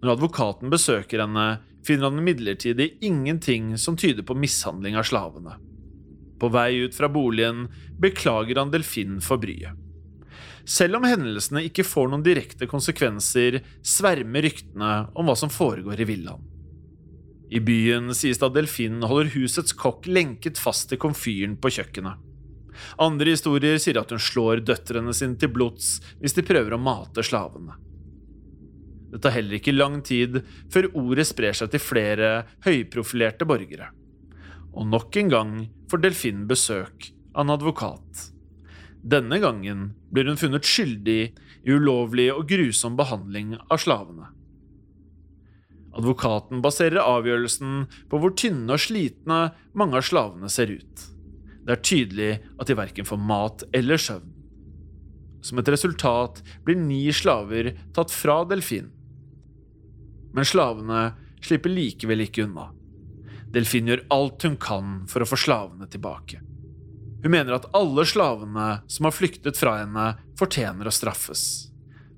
Når advokaten besøker henne, finner han imidlertid ingenting som tyder på mishandling av slavene. På vei ut fra boligen beklager han delfinen for bryet. Selv om hendelsene ikke får noen direkte konsekvenser, svermer ryktene om hva som foregår i villaen. I byen sies det at delfinen holder husets kokk lenket fast til komfyren på kjøkkenet. Andre historier sier at hun slår døtrene sine til blods hvis de prøver å mate slavene. Det tar heller ikke lang tid før ordet sprer seg til flere høyprofilerte borgere. Og nok en gang får Delfin besøk av en advokat. Denne gangen blir hun funnet skyldig i ulovlig og grusom behandling av slavene. Advokaten baserer avgjørelsen på hvor tynne og slitne mange av slavene ser ut. Det er tydelig at de verken får mat eller søvn. Som et resultat blir ni slaver tatt fra delfinen. Men slavene slipper likevel ikke unna. Delfin gjør alt hun kan for å få slavene tilbake. Hun mener at alle slavene som har flyktet fra henne, fortjener å straffes.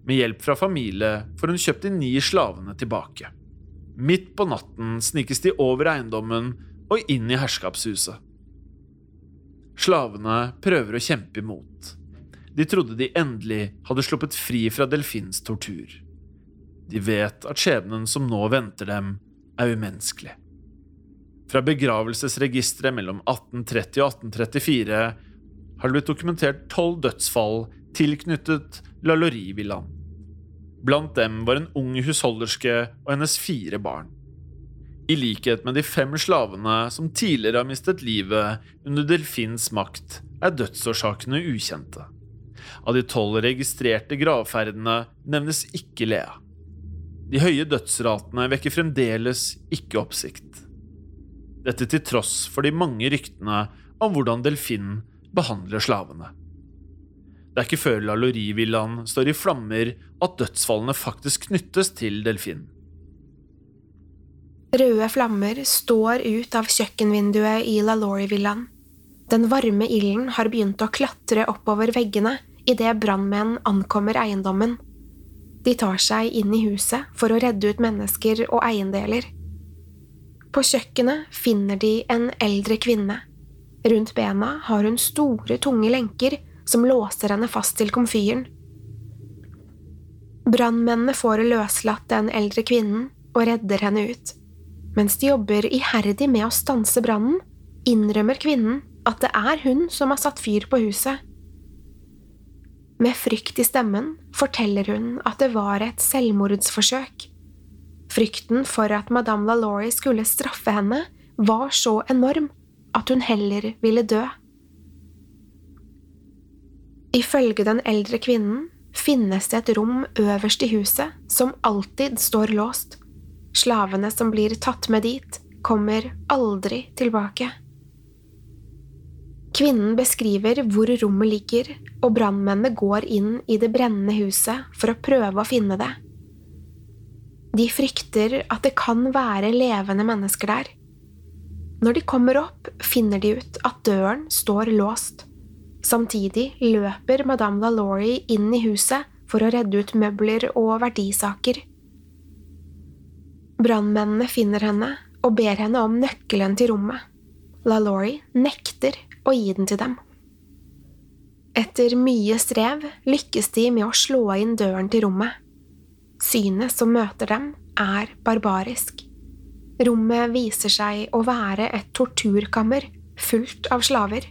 Med hjelp fra familie får hun kjøpt de ni slavene tilbake. Midt på natten snikes de over eiendommen og inn i herskapshuset. Slavene prøver å kjempe imot. De trodde de endelig hadde sluppet fri fra delfins tortur. De vet at skjebnen som nå venter dem, er umenneskelig. Fra begravelsesregisteret mellom 1830 og 1834 har det blitt dokumentert tolv dødsfall tilknyttet Lalaurie-villaen. Blant dem var en ung husholderske og hennes fire barn. I likhet med de fem slavene som tidligere har mistet livet under delfins makt, er dødsårsakene ukjente. Av de tolv registrerte gravferdene nevnes ikke Lea. De høye dødsratene vekker fremdeles ikke oppsikt. Dette til tross for de mange ryktene om hvordan delfinen behandler slavene. Det er ikke før La Laurie-villaen står i flammer at dødsfallene faktisk knyttes til delfinen. Røde flammer står ut av kjøkkenvinduet i LaLaurie-villaen. Den varme ilden har begynt å klatre oppover veggene idet brannmenn ankommer eiendommen. De tar seg inn i huset for å redde ut mennesker og eiendeler. På kjøkkenet finner de en eldre kvinne. Rundt bena har hun store, tunge lenker som låser henne fast til komfyren. Brannmennene får løslatt den eldre kvinnen og redder henne ut. Mens de jobber iherdig med å stanse brannen, innrømmer kvinnen at det er hun som har satt fyr på huset. Med frykt i stemmen forteller hun at det var et selvmordsforsøk. Frykten for at madame LaLaurie skulle straffe henne, var så enorm at hun heller ville dø. Ifølge den eldre kvinnen finnes det et rom øverst i huset som alltid står låst. Slavene som blir tatt med dit, kommer aldri tilbake. Kvinnen beskriver hvor rommet ligger, og brannmennene går inn i det brennende huset for å prøve å finne det. De frykter at det kan være levende mennesker der. Når de kommer opp, finner de ut at døren står låst. Samtidig løper madame LaLaurie inn i huset for å redde ut møbler og verdisaker. Brannmennene finner henne og ber henne om nøkkelen til rommet. LaLaurie nekter å gi den til dem. Etter mye strev lykkes de med å slå inn døren til rommet. Synet som møter dem, er barbarisk. Rommet viser seg å være et torturkammer fullt av slaver.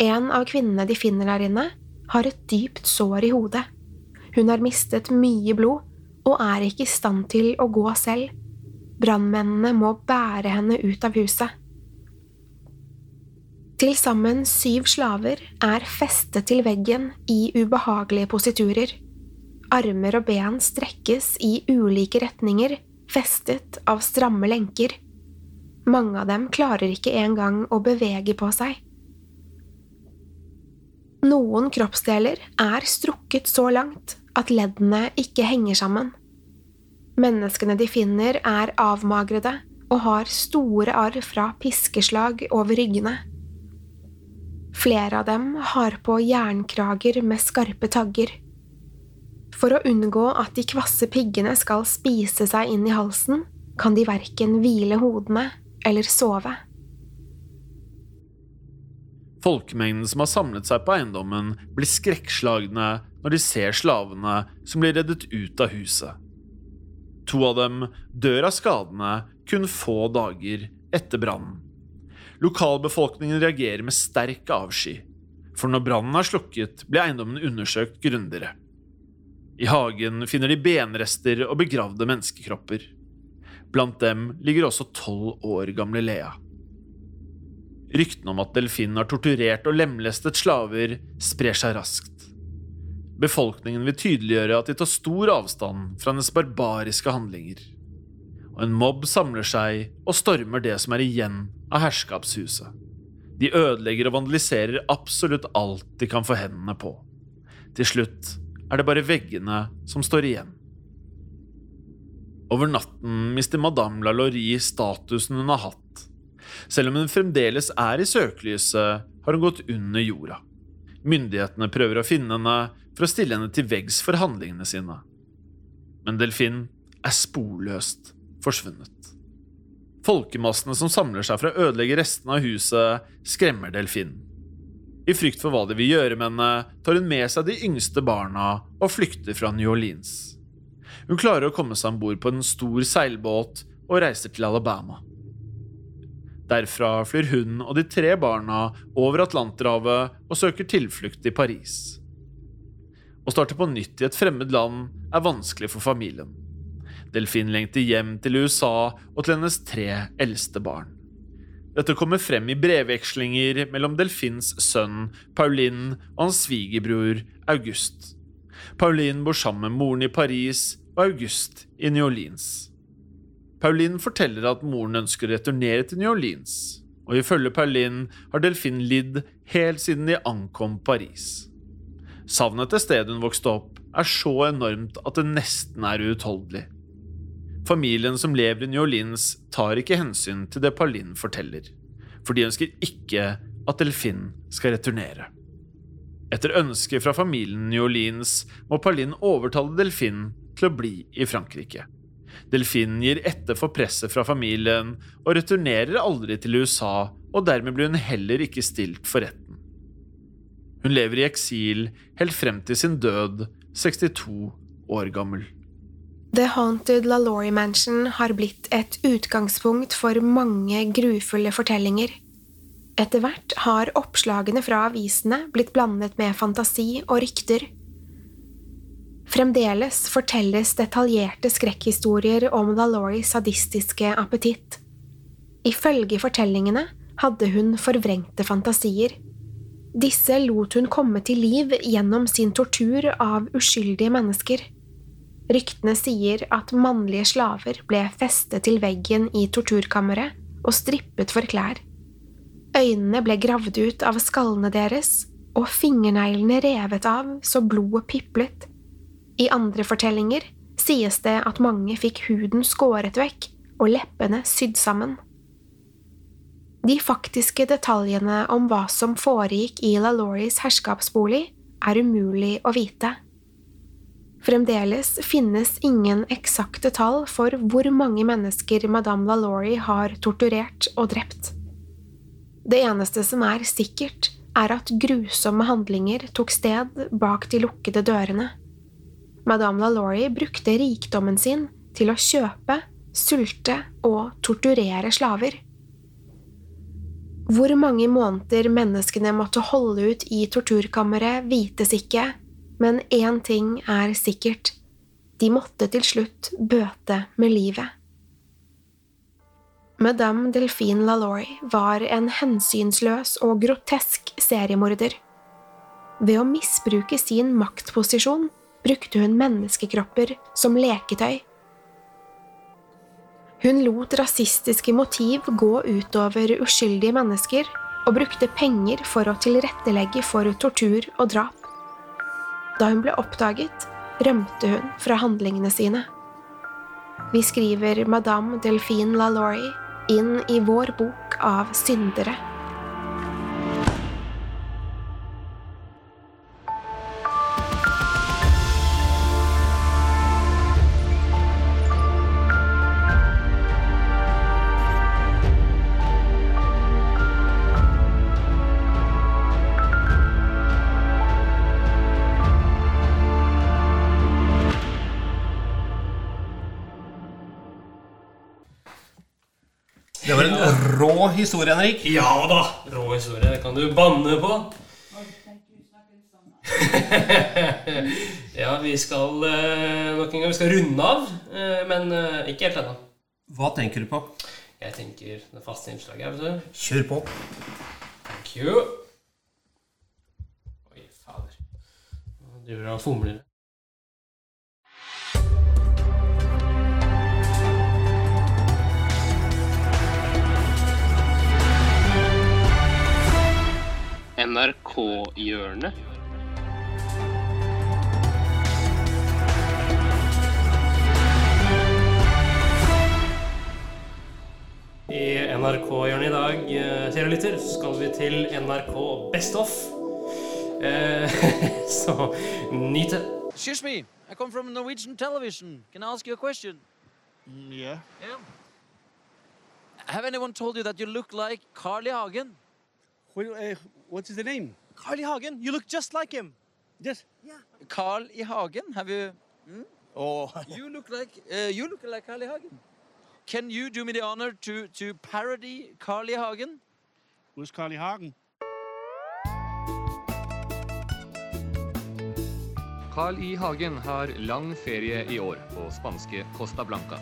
En av kvinnene de finner der inne, har et dypt sår i hodet. Hun har mistet mye blod og er ikke i stand til å gå selv. Brannmennene må bære henne ut av huset. Til sammen syv slaver er festet til veggen i ubehagelige positurer. Armer og ben strekkes i ulike retninger, festet av stramme lenker. Mange av dem klarer ikke engang å bevege på seg. Noen kroppsdeler er strukket så langt at leddene ikke henger sammen. Menneskene de finner, er avmagrede og har store arr fra piskeslag over ryggene. Flere av dem har på jernkrager med skarpe tagger. For å unngå at de kvasse piggene skal spise seg inn i halsen, kan de verken hvile hodene eller sove. Folkemengden som har samlet seg på eiendommen, blir skrekkslagne når de ser slavene som blir reddet ut av huset. To av dem dør av skadene kun få dager etter brannen. Lokalbefolkningen reagerer med sterk avsky, for når brannen er slukket, blir eiendommen undersøkt grundigere. I hagen finner de benrester og begravde menneskekropper. Blant dem ligger også tolv år gamle Lea. Ryktene om at delfinen har torturert og lemlestet slaver, sprer seg raskt. Befolkningen vil tydeliggjøre at de tar stor avstand fra hennes barbariske handlinger. Og en mobb samler seg og stormer det som er igjen av herskapshuset. De ødelegger og vandaliserer absolutt alt de kan få hendene på. Til slutt er det bare veggene som står igjen. Over natten mister Madame Lalaurie statusen hun har hatt selv om hun fremdeles er i søkelyset, har hun gått under jorda. Myndighetene prøver å finne henne for å stille henne til veggs for handlingene sine. Men Delfin er sporløst forsvunnet. Folkemassene som samler seg for å ødelegge restene av huset, skremmer Delfin. I frykt for hva de vil gjøre med henne, tar hun med seg de yngste barna og flykter fra New Orleans. Hun klarer å komme seg om bord på en stor seilbåt og reiser til Alabama. Derfra flyr hun og de tre barna over Atlanterhavet og søker tilflukt i Paris. Å starte på nytt i et fremmed land er vanskelig for familien. Delfin lengter hjem til USA og til hennes tre eldste barn. Dette kommer frem i brevvekslinger mellom Delfins sønn Pauline og hans svigerbror August. Pauline bor sammen med moren i Paris og August i New Orleans. Pauline forteller at moren ønsker å returnere til New Orleans, og ifølge Pauline har Delfin lidd helt siden de ankom Paris. Savnet til stedet hun vokste opp, er så enormt at det nesten er uutholdelig. Familien som lever i New Orleans, tar ikke hensyn til det Pauline forteller, for de ønsker ikke at Delfin skal returnere. Etter ønske fra familien New Orleans må Pauline overtale Delfin til å bli i Frankrike. Delfin gir etter for presset fra familien og returnerer aldri til USA, og dermed blir hun heller ikke stilt for retten. Hun lever i eksil helt frem til sin død, 62 år gammel. The Haunted LaLaurie Mansion har blitt et utgangspunkt for mange grufulle fortellinger. Etter hvert har oppslagene fra avisene blitt blandet med fantasi og rykter. Fremdeles fortelles detaljerte skrekkhistorier om LaLauries sadistiske appetitt. Ifølge fortellingene hadde hun forvrengte fantasier. Disse lot hun komme til liv gjennom sin tortur av uskyldige mennesker. Ryktene sier at mannlige slaver ble festet til veggen i torturkammeret og strippet for klær. Øynene ble gravd ut av skallene deres, og fingerneglene revet av så blodet piplet. I andre fortellinger sies det at mange fikk huden skåret vekk og leppene sydd sammen. De faktiske detaljene om hva som foregikk i LaLauries herskapsbolig, er umulig å vite. Fremdeles finnes ingen eksakte tall for hvor mange mennesker Madame LaLaurie har torturert og drept. Det eneste som er sikkert, er at grusomme handlinger tok sted bak de lukkede dørene. Madame LaLaurie brukte rikdommen sin til å kjøpe, sulte og torturere slaver. Hvor mange måneder menneskene måtte holde ut i torturkammeret, vites ikke, men én ting er sikkert – de måtte til slutt bøte med livet. Madame Delphine LaLaurie var en hensynsløs og grotesk seriemorder. Ved å misbruke sin maktposisjon brukte hun menneskekropper som leketøy. Hun lot rasistiske motiv gå utover uskyldige mennesker og brukte penger for å tilrettelegge for tortur og drap. Da hun ble oppdaget, rømte hun fra handlingene sine. Vi skriver Madame Delphine LaLaurie inn i vår bok av syndere. Historie, Henrik. Ja da! Rå historie. Det kan du banne på. ja, vi skal eh, nok en gang vi skal runde av, eh, men eh, ikke helt ennå. Hva tenker du på? Jeg tenker det faste innslaget. vet du. Kjør på. Thank you. Oi, fader. Nå driver han og fomler. NRK-hjørnet. I NRK-hjørnet i dag, eh, kjære lytter, skal vi til NRK Best Off. Eh, så nyt det. Excuse me, I come from Norwegian television. Can I ask you a question? yeah. Yeah. Have anyone told you that you look like Carly Hagen? What, uh, what is the name? i Hagen? You look just like him. Yes. Carl I Hagen? Have you? Oh, You look like uh, you look like Carly Hagen. Can you do me the honor to to parody Carly Hagen? who's Carly Hagen? Carl I. Hagen har lang ferie i år på spanske Costa Blanca.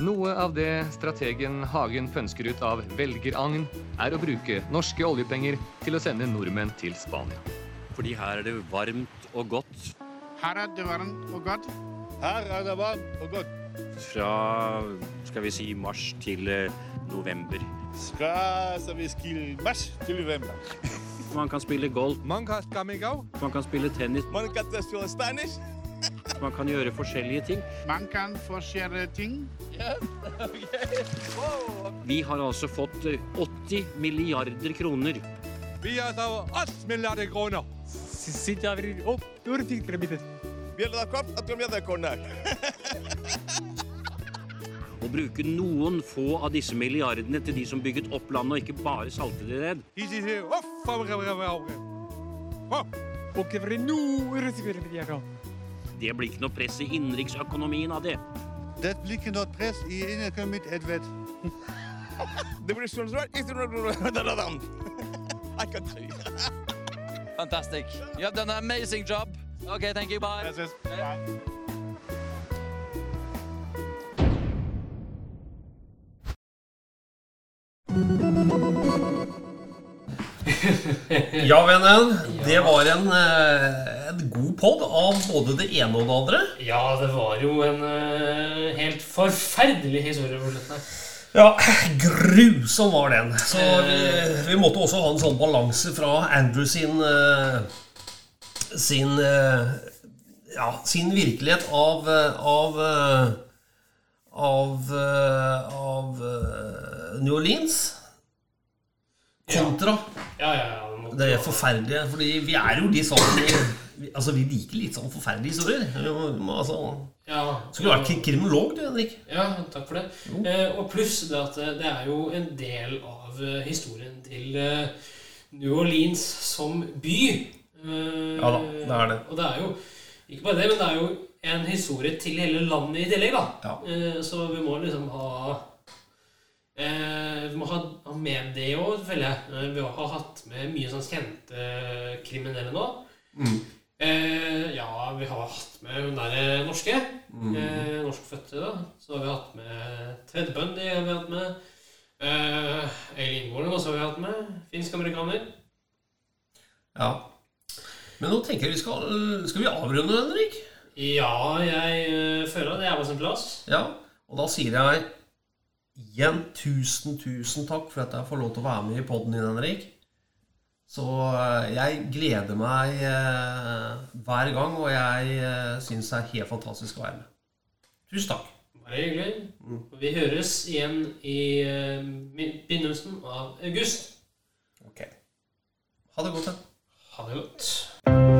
Noe av det strategen Hagen pønsker ut av velgeragn, er å bruke norske oljepenger til å sende nordmenn til Spania. Fordi her er det varmt og godt. Her er det varmt og godt. Her er det varmt og godt. Fra skal vi si mars til november. november. Skal vi skille mars til november. Man kan spille golf, Man kan man kan spille tennis, Man kan spille Spanish. Man kan gjøre forskjellige ting. Man kan forskjellige ting. Vi har altså fått eh, 80 milliarder kroner. Vi har fått 8 milliarder kroner. Sitter opp, hvor fikk dere bitte? Vi har tatt 8 milliarder kroner. Å bruke noen få av disse milliardene til de som bygget opp landet, og ikke bare salte det ned. Og det blir ikke noe press i innenriksøkonomien av det. Det blir ikke noe press i innenkommet, Edvard. Det blir sånn I can tell you. Fantastic. You have done an amazing job. Okay, thank you. Bye. Ja, vennen. Det var en, eh, en god pod av både det ene og det andre. Ja, det var jo en eh, helt forferdelig historie på slutten. Ja, grusom var den. Så vi, vi måtte også ha en sånn balanse fra Andrew sin eh, sin ja, sin virkelighet av av av, av New Orleans kontra Ja, ja, ja. det det er forferdelige. Fordi vi er jo de vi, Altså, vi liker litt sånn forferdelige historier. Altså, Ja, Skulle vært kri- kriminolog, du, Henrik. Ja, takk for det. Eh, og pluss det at eh, det er jo en del av eh, historien til eh, New Orleans som by. Eh, Ja da, det er det. Og det er jo ikke bare det, men det er jo en historie til hele landet i tillegg, da. Eh, så vi må liksom ha eh, Vi må ha, ha med det òg, føler jeg. Eh, vi har hatt med mye sånn kjente eh, kriminelle nå. Mm. Eh, ja, vi har hatt med hun der norske. Mm. Eh, norskfødte, da. Så har vi hatt med Ted Bundy. har vi hatt med eh, Eileen Warren også har vi hatt med. Finsk-amerikaner. Ja. Men nå tenker jeg vi skal Skal vi avrunde, Henrik? Ja, jeg eh, føler at det er på sin plass. Ja. Og da sier jeg igjen tusen, tusen takk for at jeg får lov til å være med i poden din, Henrik. Så eh, jeg gleder meg eh, hver gang, og jeg eh, syns det er helt fantastisk å være med. Tusen takk. Bare hyggelig. Og Vi høres igjen i eh, begynnelsen av august. Ok. Ha det godt, da. Ha det godt.